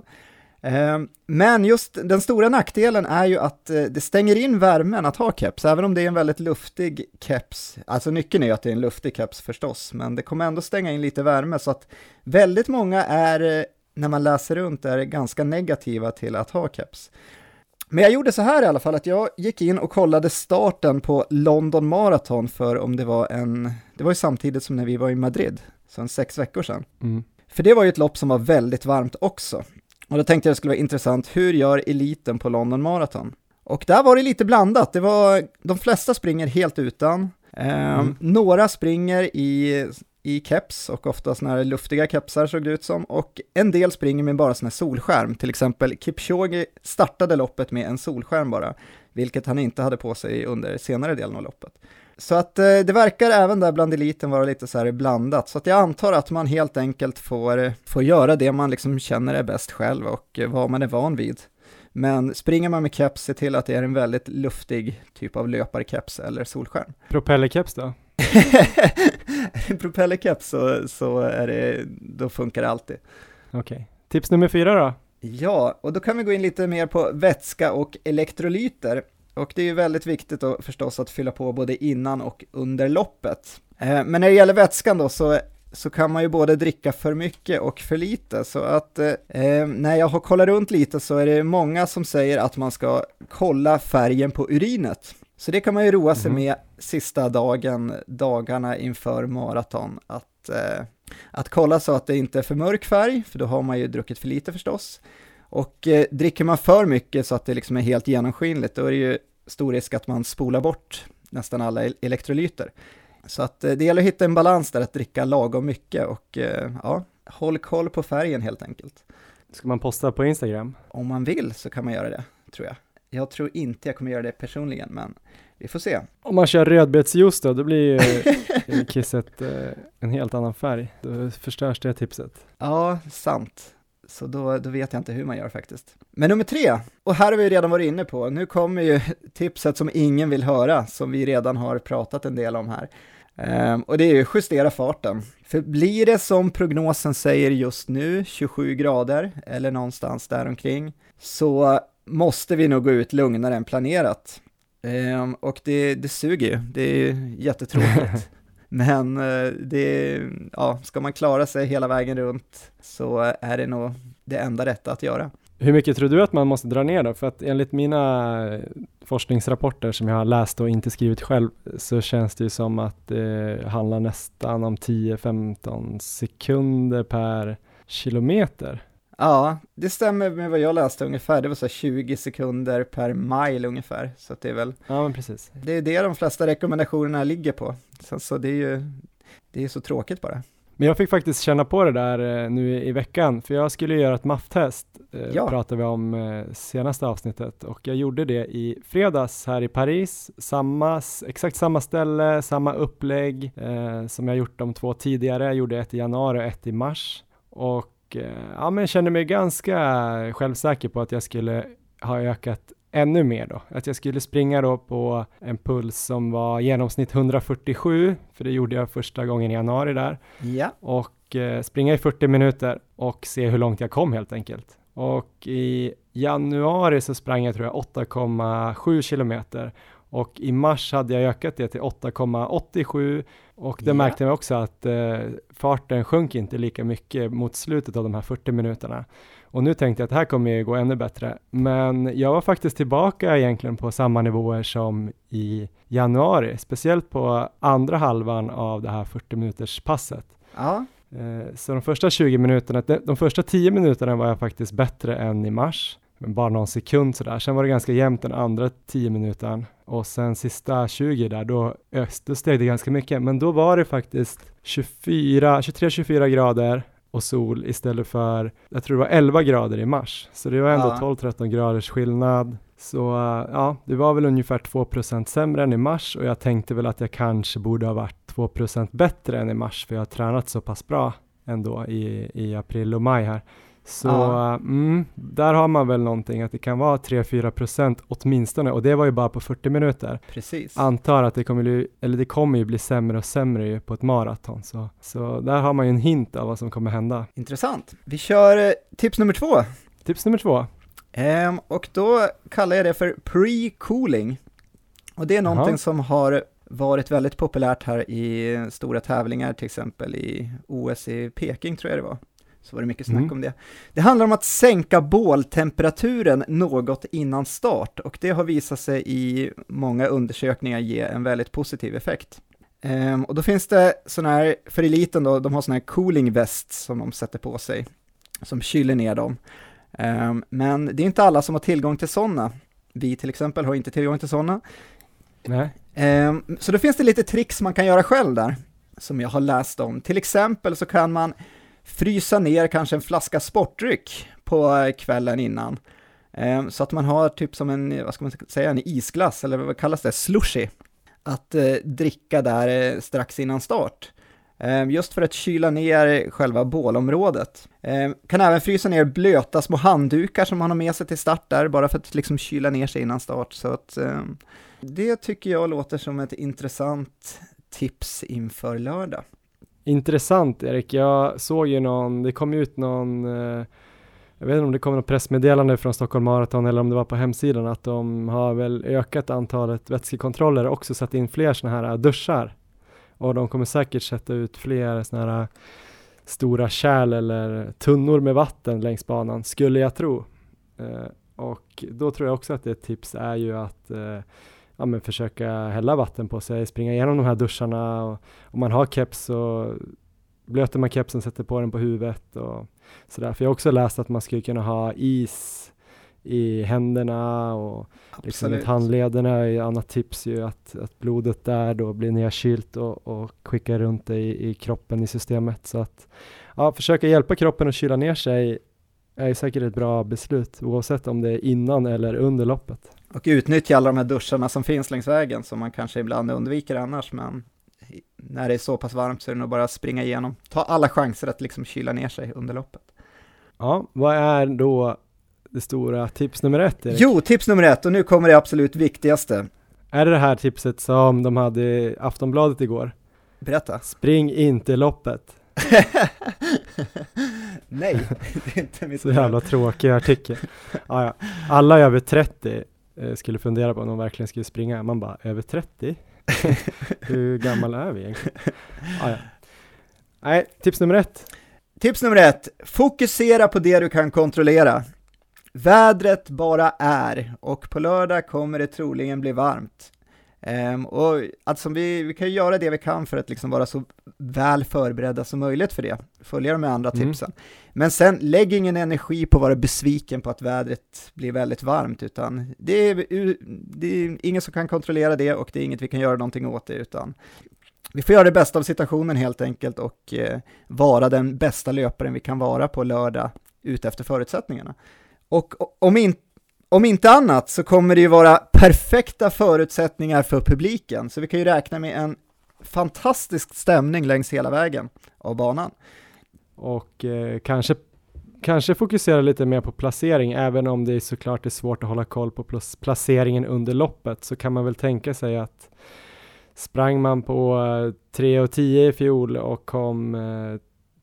Ehm, men just den stora nackdelen är ju att eh, det stänger in värmen att ha keps, även om det är en väldigt luftig keps. Alltså nyckeln är ju att det är en luftig keps förstås, men det kommer ändå stänga in lite värme, så att väldigt många är, eh, när man läser runt, är ganska negativa till att ha keps. Men jag gjorde så här i alla fall, att jag gick in och kollade starten på London Marathon för om det var en, det var ju samtidigt som när vi var i Madrid, så en sex veckor sedan. Mm. För det var ju ett lopp som var väldigt varmt också. Och då tänkte jag det skulle vara intressant, hur gör eliten på London Marathon? Och där var det lite blandat, det var, de flesta springer helt utan, eh, mm. några springer i i keps och ofta sådana här luftiga kepsar såg det ut som och en del springer med bara sådana här solskärm, till exempel Kipchoge startade loppet med en solskärm bara, vilket han inte hade på sig under senare delen av loppet. Så att eh, det verkar även där bland eliten vara lite så här blandat, så att jag antar att man helt enkelt får, får göra det man liksom känner är bäst själv och eh, vad man är van vid. Men springer man med keps, se till att det är en väldigt luftig typ av löparkeps eller solskärm. Propellerkeps då? propellerkeps så, så är det, då funkar det alltid. Okej. Okay. Tips nummer fyra då? Ja, och då kan vi gå in lite mer på vätska och elektrolyter. Och det är ju väldigt viktigt då förstås att fylla på både innan och under loppet. Eh, men när det gäller vätskan då så, så kan man ju både dricka för mycket och för lite. Så att eh, när jag har kollat runt lite så är det många som säger att man ska kolla färgen på urinet. Så det kan man ju roa sig mm. med sista dagen, dagarna inför maraton, att, eh, att kolla så att det inte är för mörk färg, för då har man ju druckit för lite förstås. Och eh, dricker man för mycket så att det liksom är helt genomskinligt, då är det ju stor risk att man spolar bort nästan alla elektrolyter. Så att eh, det gäller att hitta en balans där, att dricka lagom mycket och eh, ja, håll koll på färgen helt enkelt. Ska man posta på Instagram? Om man vill så kan man göra det, tror jag. Jag tror inte jag kommer göra det personligen, men vi får se. Om man kör rödbetsjuice då, då blir ju kisset eh, en helt annan färg. Då förstörs det tipset. Ja, sant. Så då, då vet jag inte hur man gör faktiskt. Men nummer tre, och här har vi redan varit inne på, nu kommer ju tipset som ingen vill höra, som vi redan har pratat en del om här. Um, och det är ju justera farten. För blir det som prognosen säger just nu, 27 grader eller någonstans däromkring, så måste vi nog gå ut lugnare än planerat. Um, och det, det suger ju, det är jättetråkigt. Men eh, det, ja, ska man klara sig hela vägen runt så är det nog det enda rätta att göra. Hur mycket tror du att man måste dra ner då? För att enligt mina eh, forskningsrapporter som jag har läst och inte skrivit själv så känns det ju som att det handlar nästan om 10-15 sekunder per kilometer. Ja, det stämmer med vad jag läste ungefär. Det var så 20 sekunder per mile ungefär. Så det är väl... Ja, men precis. Det är det de flesta rekommendationerna ligger på. Så, så det är ju det är så tråkigt bara. Men jag fick faktiskt känna på det där eh, nu i veckan, för jag skulle göra ett MAF-test, eh, ja. pratade vi om eh, senaste avsnittet, och jag gjorde det i fredags här i Paris, samma, exakt samma ställe, samma upplägg eh, som jag gjort de två tidigare, jag gjorde ett i januari och ett i mars, och ja, men kände mig ganska självsäker på att jag skulle ha ökat ännu mer då. Att jag skulle springa då på en puls som var genomsnitt 147, för det gjorde jag första gången i januari där. Ja. Och eh, springa i 40 minuter och se hur långt jag kom helt enkelt. Och i januari så sprang jag tror jag 8,7 kilometer och i mars hade jag ökat det till 8,87 och det yeah. märkte jag också att eh, farten sjönk inte lika mycket mot slutet av de här 40 minuterna. Och nu tänkte jag att det här kommer ju gå ännu bättre. Men jag var faktiskt tillbaka egentligen på samma nivåer som i januari, speciellt på andra halvan av det här 40 minuters passet. Ja. Eh, så de första 20 minuterna, de första 10 minuterna var jag faktiskt bättre än i mars bara någon sekund sådär. Sen var det ganska jämnt den andra 10 minuten och sen sista 20 där, då, då steg det ganska mycket. Men då var det faktiskt 24, 23-24 grader och sol istället för, jag tror det var 11 grader i mars. Så det var ändå ja. 12-13 graders skillnad. Så ja, det var väl ungefär 2% sämre än i mars och jag tänkte väl att jag kanske borde ha varit 2% bättre än i mars för jag har tränat så pass bra ändå i, i april och maj här. Så ja. mm, där har man väl någonting att det kan vara 3-4 procent åtminstone och det var ju bara på 40 minuter. Precis. Antar att det kommer, bli, eller det kommer ju bli sämre och sämre på ett maraton. Så, så där har man ju en hint av vad som kommer hända. Intressant. Vi kör eh, tips nummer två. Tips nummer två. Um, och då kallar jag det för pre-cooling. Och det är någonting Aha. som har varit väldigt populärt här i stora tävlingar, till exempel i OS i Peking tror jag det var så var det mycket snack mm. om det. Det handlar om att sänka båltemperaturen något innan start och det har visat sig i många undersökningar ge en väldigt positiv effekt. Um, och då finns det sådana här, för eliten då, de har sådana här cooling vests som de sätter på sig, som kyler ner dem. Um, men det är inte alla som har tillgång till sådana. Vi till exempel har inte tillgång till sådana. Nej. Um, så då finns det lite tricks man kan göra själv där. som jag har läst om. Till exempel så kan man frysa ner kanske en flaska sportdryck på eh, kvällen innan. Ehm, så att man har typ som en, vad ska man säga, en isglass, eller vad kallas det, slushy, att eh, dricka där eh, strax innan start. Ehm, just för att kyla ner själva bålområdet. Ehm, kan även frysa ner blöta små handdukar som man har med sig till start där, bara för att liksom kyla ner sig innan start. Så att det tycker jag låter som ett intressant tips inför lördag. Intressant Erik, jag såg ju någon, det kom ut någon, eh, jag vet inte om det kom något pressmeddelande från Stockholm Marathon eller om det var på hemsidan att de har väl ökat antalet vätskekontroller och också satt in fler sådana här duschar. Och de kommer säkert sätta ut fler sådana här stora kärl eller tunnor med vatten längs banan, skulle jag tro. Eh, och då tror jag också att ett tips är ju att eh, ja, men försöka hälla vatten på sig, springa igenom de här duscharna och om man har keps så blöter man kepsen, sätter på den på huvudet och sådär. För jag har också läst att man skulle kunna ha is i händerna och liksom i handlederna är ett annat tips ju att, att blodet där då blir nedkylt och, och skickar runt det i, i kroppen i systemet. Så att ja, försöka hjälpa kroppen att kyla ner sig är säkert ett bra beslut oavsett om det är innan eller under loppet. Och utnyttja alla de här duscharna som finns längs vägen som man kanske ibland undviker annars, men när det är så pass varmt så är det nog bara att springa igenom. Ta alla chanser att liksom kyla ner sig under loppet. Ja, vad är då det stora tips nummer ett? Erik? Jo, tips nummer ett, och nu kommer det absolut viktigaste. Är det det här tipset som de hade i Aftonbladet igår? Berätta. Spring inte loppet. Nej, det är inte mitt Så jävla tråkig artikel. Ah, ja. Alla över 30 eh, skulle fundera på om de verkligen skulle springa. Man bara, över 30? Hur gammal är vi egentligen? Ah, ja. Nej, tips nummer ett. Tips nummer ett, fokusera på det du kan kontrollera. Vädret bara är och på lördag kommer det troligen bli varmt. Um, och alltså vi, vi kan ju göra det vi kan för att liksom vara så väl förberedda som möjligt för det, följa de andra mm. tipsen. Men sen, lägg ingen energi på att vara besviken på att vädret blir väldigt varmt, utan det är, det är ingen som kan kontrollera det och det är inget vi kan göra någonting åt det, utan vi får göra det bästa av situationen helt enkelt och eh, vara den bästa löparen vi kan vara på lördag utefter förutsättningarna. Och om inte om inte annat så kommer det ju vara perfekta förutsättningar för publiken, så vi kan ju räkna med en fantastisk stämning längs hela vägen av banan. Och eh, kanske, kanske fokusera lite mer på placering, även om det är såklart är svårt att hålla koll på placeringen under loppet, så kan man väl tänka sig att sprang man på eh, 3.10 i fjol och kom eh,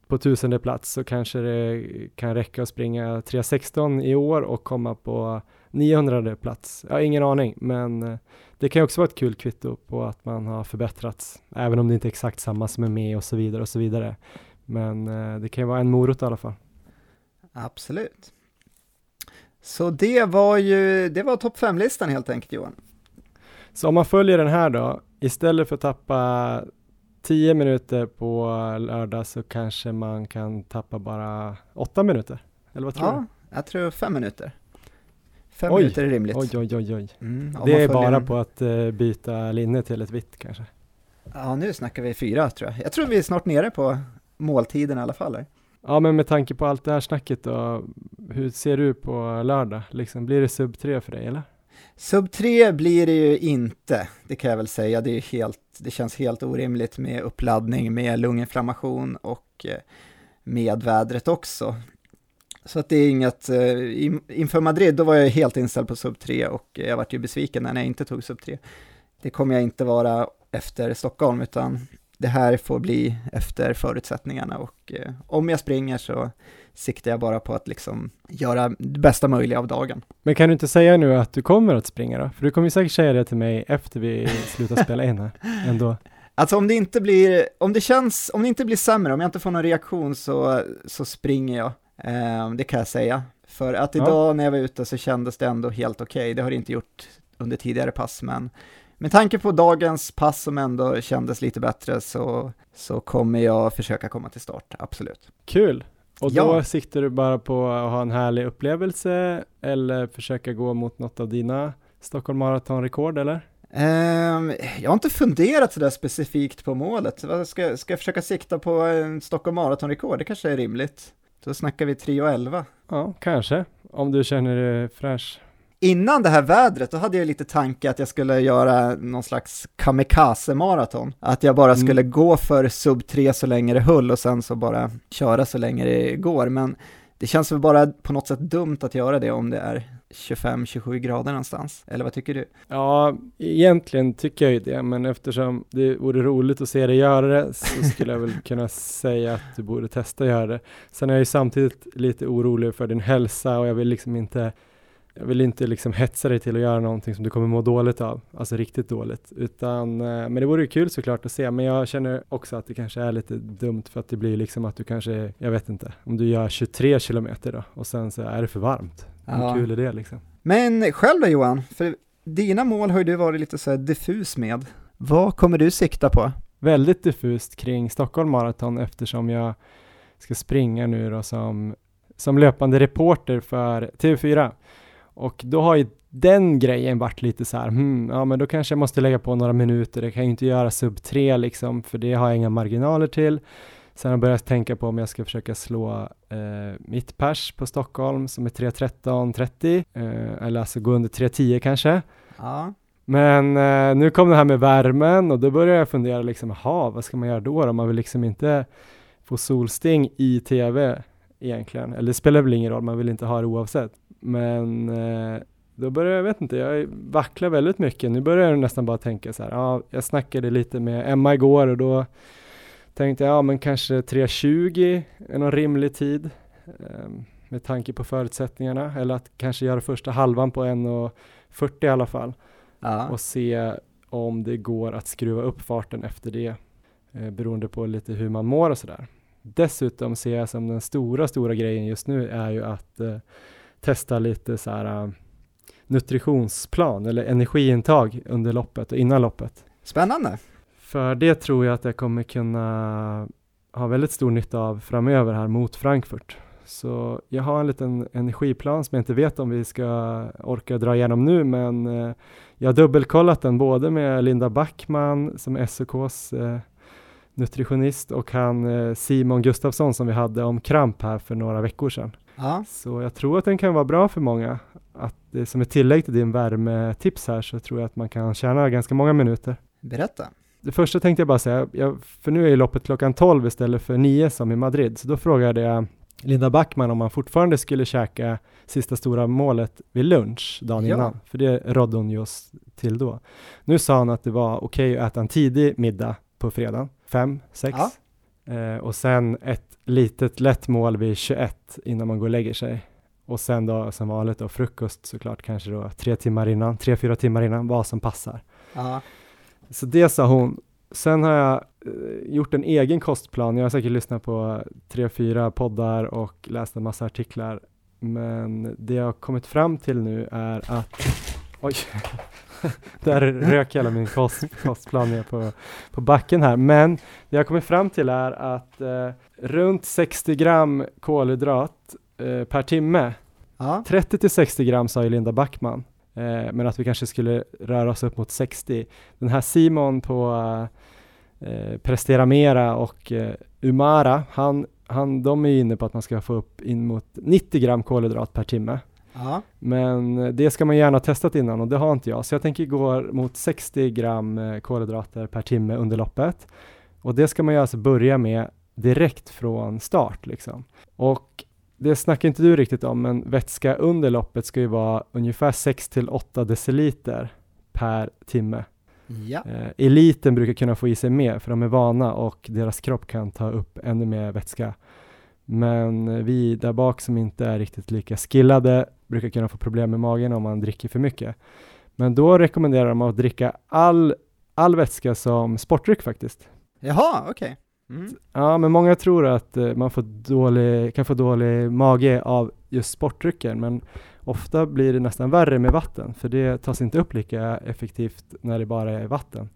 på tusende plats så kanske det kan räcka att springa 3.16 i år och komma på 900 plats. Jag har ingen aning, men eh, det kan ju också vara ett kul kvitto på att man har förbättrats, även om det inte är exakt samma som är med och så vidare och så vidare. Men eh, det kan ju vara en morot i alla fall. Absolut. Så det var ju, det var topp 5-listan helt enkelt Johan. Så om man följer den här då, istället för att tappa 10 minuter på lördag så kanske man kan tappa bara 8 minuter? Eller vad tror ja, du? jag tror 5 minuter. Fem oj, minuter är rimligt. Oj, oj, oj, oj. Mm, det är bara en... på att uh, byta linne till ett vitt kanske? Ja, nu snackar vi fyra tror jag. Jag tror vi är snart nere på måltiden i alla fall. Här. Ja, men med tanke på allt det här snacket då, hur ser du på lördag? Liksom, blir det sub 3 för dig eller? Sub 3 blir det ju inte, det kan jag väl säga. Det, är helt, det känns helt orimligt med uppladdning, med lunginflammation och eh, med vädret också. Så att det är inget, eh, inför Madrid då var jag helt inställd på sub 3 och jag vart ju besviken när jag inte tog sub 3. Det kommer jag inte vara efter Stockholm utan det här får bli efter förutsättningarna och eh, om jag springer så siktar jag bara på att liksom göra det bästa möjliga av dagen. Men kan du inte säga nu att du kommer att springa då? För du kommer ju säkert säga det till mig efter vi slutar spela in här ändå. Alltså om det inte blir, om det känns, om det inte blir sämre, om jag inte får någon reaktion så, så springer jag. Eh, det kan jag säga. För att idag ja. när jag var ute så kändes det ändå helt okej. Okay. Det har det inte gjort under tidigare pass, men med tanke på dagens pass som ändå kändes lite bättre så, så kommer jag försöka komma till start, absolut. Kul! Och då ja. siktar du bara på att ha en härlig upplevelse eller försöka gå mot något av dina Stockholm Marathon-rekord eller? Ehm, jag har inte funderat sådär specifikt på målet. Ska, ska jag försöka sikta på en Stockholm Marathon-rekord? Det kanske är rimligt. Då snackar vi 3.11. Ja, kanske. Om du känner dig fräsch. Innan det här vädret, då hade jag lite tanke att jag skulle göra någon slags kamikaze-maraton. Att jag bara Mm. skulle gå för sub 3 så länge det höll och sen så bara köra så länge det går. Men det känns väl bara på något sätt dumt att göra det om det är 25-27 grader någonstans. Eller vad tycker du? Ja, egentligen tycker jag ju det, men eftersom det vore roligt att se dig göra det så skulle jag väl kunna säga att du borde testa att göra det. Sen är jag ju samtidigt lite orolig för din hälsa och jag vill liksom inte jag vill inte liksom hetsa dig till att göra någonting som du kommer må dåligt av, alltså riktigt dåligt, utan, eh, men det vore ju kul såklart att se, men jag känner också att det kanske är lite dumt för att det blir liksom att du kanske, jag vet inte, om du gör 23 kilometer då och sen så är det för varmt. Hur Ja. kul är det liksom? Men själv då Johan? För dina mål har ju du varit lite så här diffus med. Vad kommer du sikta på? väldigt diffust kring Stockholm Marathon eftersom jag ska springa nu då som, som löpande reporter för TV4. Och då har ju den grejen varit lite så här, hmm, ja men då kanske jag måste lägga på några minuter, jag kan ju inte göra sub 3 liksom, för det har jag inga marginaler till. Sen har jag börjat tänka på om jag ska försöka slå eh, mitt pers på Stockholm som är 3.13.30, eh, eller alltså gå under 3.10 kanske. Ja, Men eh, nu kom det här med värmen och då började jag fundera liksom, jaha, vad ska man göra då? då? Man vill liksom inte få solsting i tv egentligen. Eller det spelar väl ingen roll, man vill inte ha det oavsett. Men eh, då började jag, vet inte, jag vacklar väldigt mycket. Nu börjar jag nästan bara tänka så här, ja, jag snackade lite med Emma igår och då tänkte jag, ja men kanske 3.20 är någon rimlig tid. Eh, med tanke på förutsättningarna. Eller att kanske göra första halvan på 1.40 i alla fall ja. och se om det går att skruva upp farten efter det eh, beroende på lite hur man mår och sådär. Dessutom ser jag som den stora, stora grejen just nu är ju att eh, testa lite så här eh, nutritionsplan eller energiintag under loppet och innan loppet. Spännande. För det tror jag att jag kommer kunna ha väldigt stor nytta av framöver här mot Frankfurt. Så jag har en liten energiplan som jag inte vet om vi ska orka dra igenom nu, men eh, jag har dubbelkollat den både med Linda Backman som är SOKs eh, nutritionist och han eh, Simon Gustafsson som vi hade om kramp här för några veckor sedan. Ja, Så jag tror att den kan vara bra för många. Att det som ett tillägg till din värmetips här så tror jag att man kan tjäna ganska många minuter. berätta. Det första tänkte jag bara säga, jag, för nu är ju loppet klockan 12 istället för 9 som i Madrid, så då frågade jag Linda Backman om man fortfarande skulle käka sista stora målet vid lunch dagen Ja. innan, för det rådde hon just till då. Nu sa hon att det var okej att äta en tidig middag på fredagen, fem, sex, eh, och sen ett litet lätt mål vid 21 innan man går och lägger sig. Och sen då som vanligt då frukost såklart kanske då tre timmar innan, tre, fyra timmar innan, vad som passar. Ja, Så det sa hon. Sen har jag eh, gjort en egen kostplan. Jag har säkert lyssnat på tre, fyra poddar och läst en massa artiklar. Men det jag har kommit fram till nu är att Oj, där rök hela min kost, kostplan ner på, på backen här. Men det jag har kommit fram till är att eh, runt 60 gram kolhydrat eh, per timme ja, 30 till 60 gram sa ju Linda Backman, eh, men att vi kanske skulle röra oss upp mot 60. Den här Simon på eh, Prestera Mera och eh, Umara, han, han, de är inne på att man ska få upp in mot 90 gram kolhydrat per timme. ja, Men eh, det ska man gärna testat innan och det har inte jag. Så jag tänker gå mot 60 gram eh, kolhydrater per timme under loppet. Och det ska man ju alltså börja med direkt från start liksom. Och det snackar inte du riktigt om, men vätska under loppet ska ju vara ungefär 6 till 8 deciliter per timme. ja, Eh, eliten brukar kunna få i sig mer för de är vana och deras kropp kan ta upp ännu mer vätska. Men vi där bak som inte är riktigt lika skillade brukar kunna få problem med magen om man dricker för mycket. Men då rekommenderar de att dricka all, all vätska som sportdryck faktiskt. Jaha, okej. Mm. Ja, men många tror att eh, man får dålig, kan få dålig mage av just sportdrycker, men ofta blir det nästan värre med vatten, för det tas inte upp lika effektivt när det bara är vatten.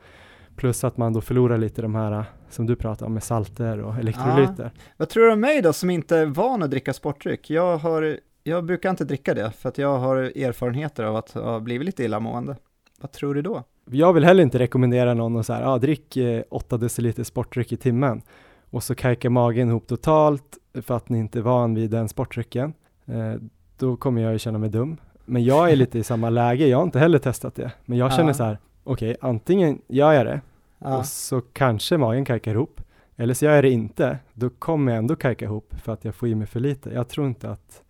Plus att man då förlorar lite de här, som du pratar om, med salter och elektrolyter. Vad tror du om mig då som inte är van att dricka sportdryck? Jag, har, jag brukar inte dricka det för att jag har erfarenheter av att ha blivit lite illamående. Vad tror du då? Jag vill heller inte rekommendera någon att så här, ah, drick 8 deciliter sportdryck i timmen och så kajkar magen ihop totalt för att ni inte är van vid den sportdrycken. Eh, då kommer jag ju känna mig dum. Men jag är lite i samma läge, jag har inte heller testat det. Men jag känner ja. så här, okej, okay, antingen gör jag det ja. och så kanske magen kajkar ihop. Eller så gör jag det inte, då kommer jag ändå kajka ihop för att jag får i mig för lite. Jag tror inte att,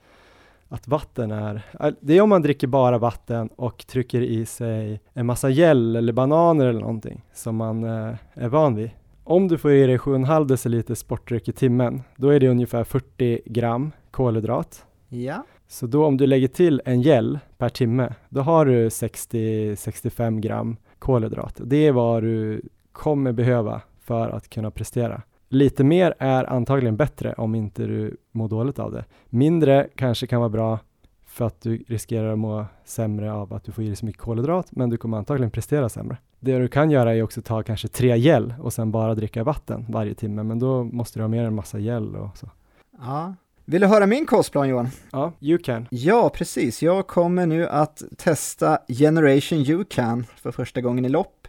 att vatten är, det är om man dricker bara vatten och trycker i sig en massa gel eller bananer eller någonting som man eh, är van vid. Om du får i dig 7,5 deciliter sportdryck i timmen, då är det ungefär 40 gram kolhydrat. Ja. Så då om du lägger till en gel per timme, då har du 60-65 gram kolhydrat. Det är vad du kommer behöva för att kunna prestera. Lite mer är antagligen bättre om inte du mår dåligt av det. Mindre kanske kan vara bra för att du riskerar att må sämre av att du får i dig så mycket kolhydrat, men du kommer antagligen prestera sämre. Det du kan göra är också att ta kanske tre gel och sen bara dricka vatten varje timme, men då måste du ha med en massa gel och så. Ja. Vill du höra min kostplan Johan? Ja, you can. Ja, precis. Jag kommer nu att testa Generation You Can för första gången i lopp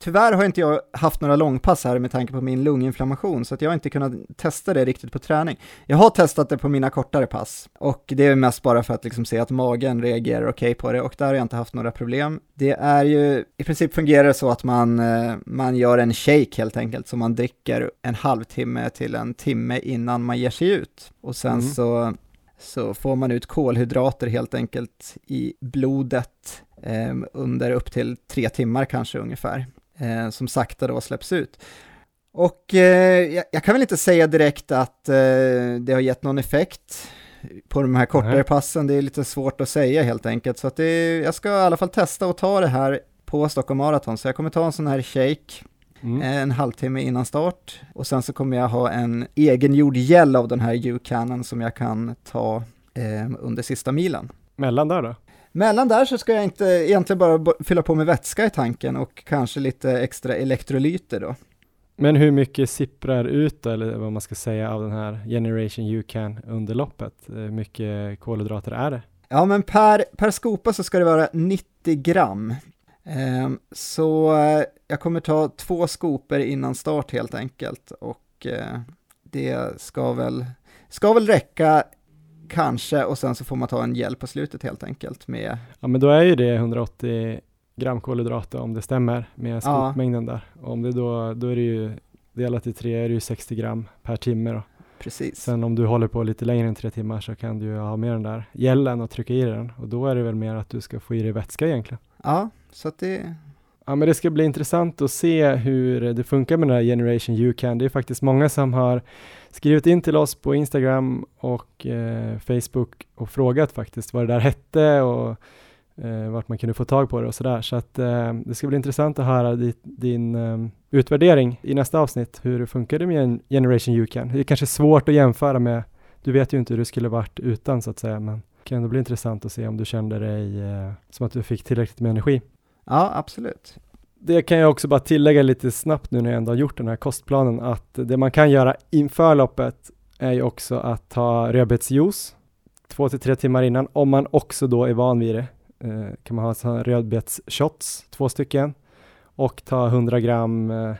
Tyvärr har inte jag haft några långpass här med tanke på min lunginflammation, så att jag har inte kunnat testa det riktigt på träning. Jag har testat det på mina kortare pass, och det är mest bara för att liksom se att magen reagerar okej okay på det, och där har jag inte haft några problem. Det är ju, i princip fungerar det så att man, eh, man gör en shake helt enkelt, så man dricker en halvtimme till en timme innan man ger sig ut. Och sen mm. så så får man ut kolhydrater helt enkelt i blodet eh, under upp till tre timmar kanske ungefär eh, som sakta då släpps ut. Och eh, jag, jag, kan väl inte säga direkt att eh, det har gett någon effekt på de här kortare Nej. passen, det är lite svårt att säga helt enkelt. Så att det, jag ska i alla fall testa och ta det här på Stockholm Marathon, så jag kommer ta en sån här shake Mm. en halvtimme innan start och sen så kommer jag ha en egengjord gel av den här U-canon som jag kan ta eh, under sista milen. Mellan där då? Mellan där så ska jag inte egentligen bara fylla på med vätska i tanken och kanske lite extra elektrolyter då. Men hur mycket sipprar ut eller vad man ska säga av den här Generation You Can under loppet? Hur mycket kolhydrater är det? Ja, men per, per skopa så ska det vara 90 gram. Um, så uh, jag kommer ta två skopor innan start helt enkelt och uh, det ska väl, ska väl räcka kanske, och sen så får man ta en gel på slutet helt enkelt med... Ja, men då är ju det 180 gram kolhydrater om det stämmer med skopmängden ja. där. Och om det då, då är det ju delat i tre är det ju 60 gram per timme då. Precis. Sen om du håller på lite längre än tre timmar så kan du ju ha med den där gelen och trycka i den och då är det väl mer att du ska få i dig vätska egentligen. Ja, så att det... Ja, men det ska bli intressant att se hur det funkar med den här Generation You Can. Det är faktiskt många som har skrivit in till oss på Instagram och eh, Facebook och frågat faktiskt vad det där hette och eh, vart man kunde få tag på det och sådär. Så att eh, det ska bli intressant att höra dit, din eh, utvärdering i nästa avsnitt, hur det funkade med en Generation You Can. Det är kanske svårt att jämföra med, du vet ju inte hur det skulle varit utan så att säga, men det kan ändå bli intressant att se om du kände dig eh, som att du fick tillräckligt med energi. Ja, absolut det kan jag också bara tillägga lite snabbt nu när jag ändå har gjort den här kostplanen, att det man kan göra inför loppet är ju också att ta rödbetsjuice två till tre timmar innan, om man också då är van vid det. Eh, kan man ha rödbetsshots, två stycken, och ta 100 gram eh,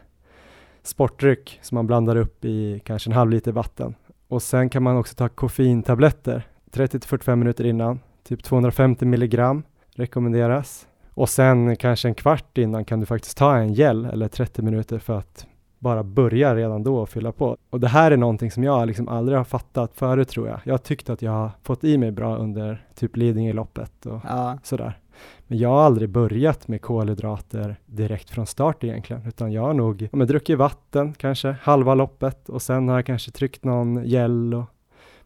sportdryck som man blandar upp i kanske en halv liter vatten. Och sen kan man också ta koffeintabletter 30 till 45 minuter innan, typ 250 milligram rekommenderas. Och sen kanske en kvart innan kan du faktiskt ta en gel eller 30 minuter för att bara börja redan då och fylla på. Och det här är någonting som jag liksom aldrig har fattat förut tror jag. Jag har tyckt att jag har fått i mig bra under typ Lidingö-loppet och ja. sådär. Men jag har aldrig börjat med kolhydrater direkt från start egentligen, utan jag har nog ja, druckit vatten kanske halva loppet och sen har jag kanske tryckt någon gel och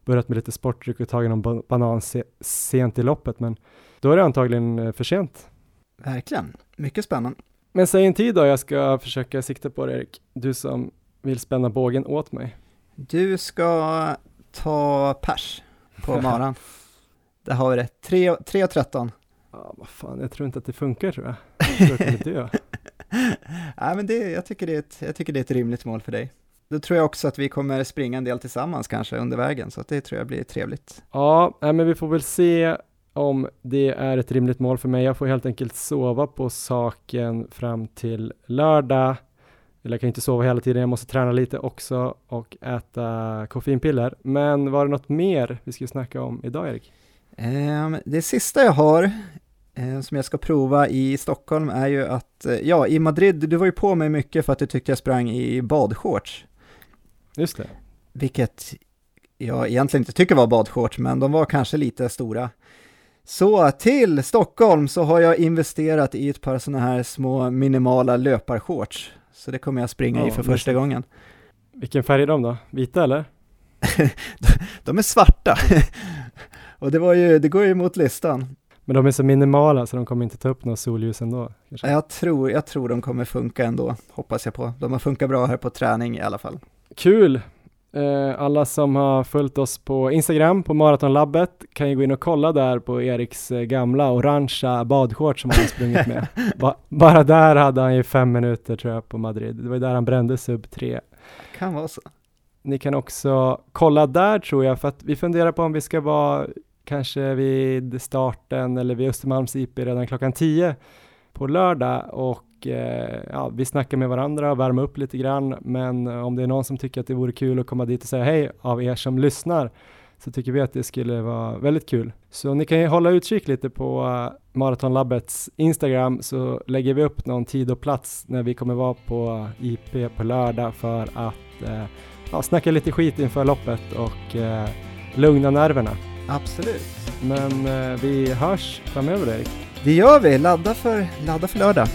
börjat med lite sportdryck och tagit någon banan se sent i loppet, men då är det antagligen eh, för sent. Verkligen, mycket spännande. Men säg en tid då, jag ska försöka sikta på det Erik, du som vill spänna bågen åt mig. Du ska ta pers på maran. Det har vi det, 3 och 13. Ja, vad fan, jag tror inte att det funkar tror jag. Jag tror att dö. Nej, men det, jag, tycker det är ett, jag tycker det är ett rimligt mål för dig. Då tror jag också att vi kommer springa en del tillsammans kanske under vägen, så att det tror jag blir trevligt. Ja, men vi får väl se om det är ett rimligt mål för mig. Jag får helt enkelt sova på saken fram till lördag. Eller jag kan inte sova hela tiden, jag måste träna lite också och äta koffeinpiller. Men var det något mer vi skulle snacka om idag Erik? Um, det sista jag har eh, som jag ska prova i Stockholm är ju att, eh, ja i Madrid, du var ju på mig mycket för att du tyckte jag sprang i badshorts. Just det. Vilket jag egentligen inte tycker var badshorts, men de var kanske lite stora. Så till Stockholm så har jag investerat i ett par sådana här små minimala löparshorts. Så det kommer jag springa Ja, i för första gången. Vilken färg är de då? Vita eller? De är svarta. Och det, var ju, det går ju mot listan. Men de är så minimala så de kommer inte ta upp något solljus ändå. Kanske. Jag tror, jag tror de kommer funka ändå, hoppas jag på. De har funkat bra här på träning i alla fall. Kul! Eh, alla som har följt oss på Instagram på Maratonlabbet kan ju gå in och kolla där på Eriks eh, gamla orangea badshorts som han har sprungit med. ba bara där hade han ju fem minuter tror jag på Madrid. Det var ju där han brände sub 3. Kan vara så. Ni kan också kolla där tror jag för att vi funderar på om vi ska vara kanske vid starten eller vid Östermalms IP redan klockan 10 på lördag och eh, ja, vi snackar med varandra värma upp lite grann. Men eh, om det är någon som tycker att det vore kul att komma dit och säga hej av er som lyssnar så tycker vi att det skulle vara väldigt kul. Så ni kan ju hålla utkik lite på uh, Maratonlabbets Instagram så lägger vi upp någon tid och plats när vi kommer vara på IP på lördag för att ja, snacka lite skit inför loppet och uh, lugna nerverna. Absolut. Men uh, vi hörs framöver Erik. Det gör vi, ladda för, ladda för lördag.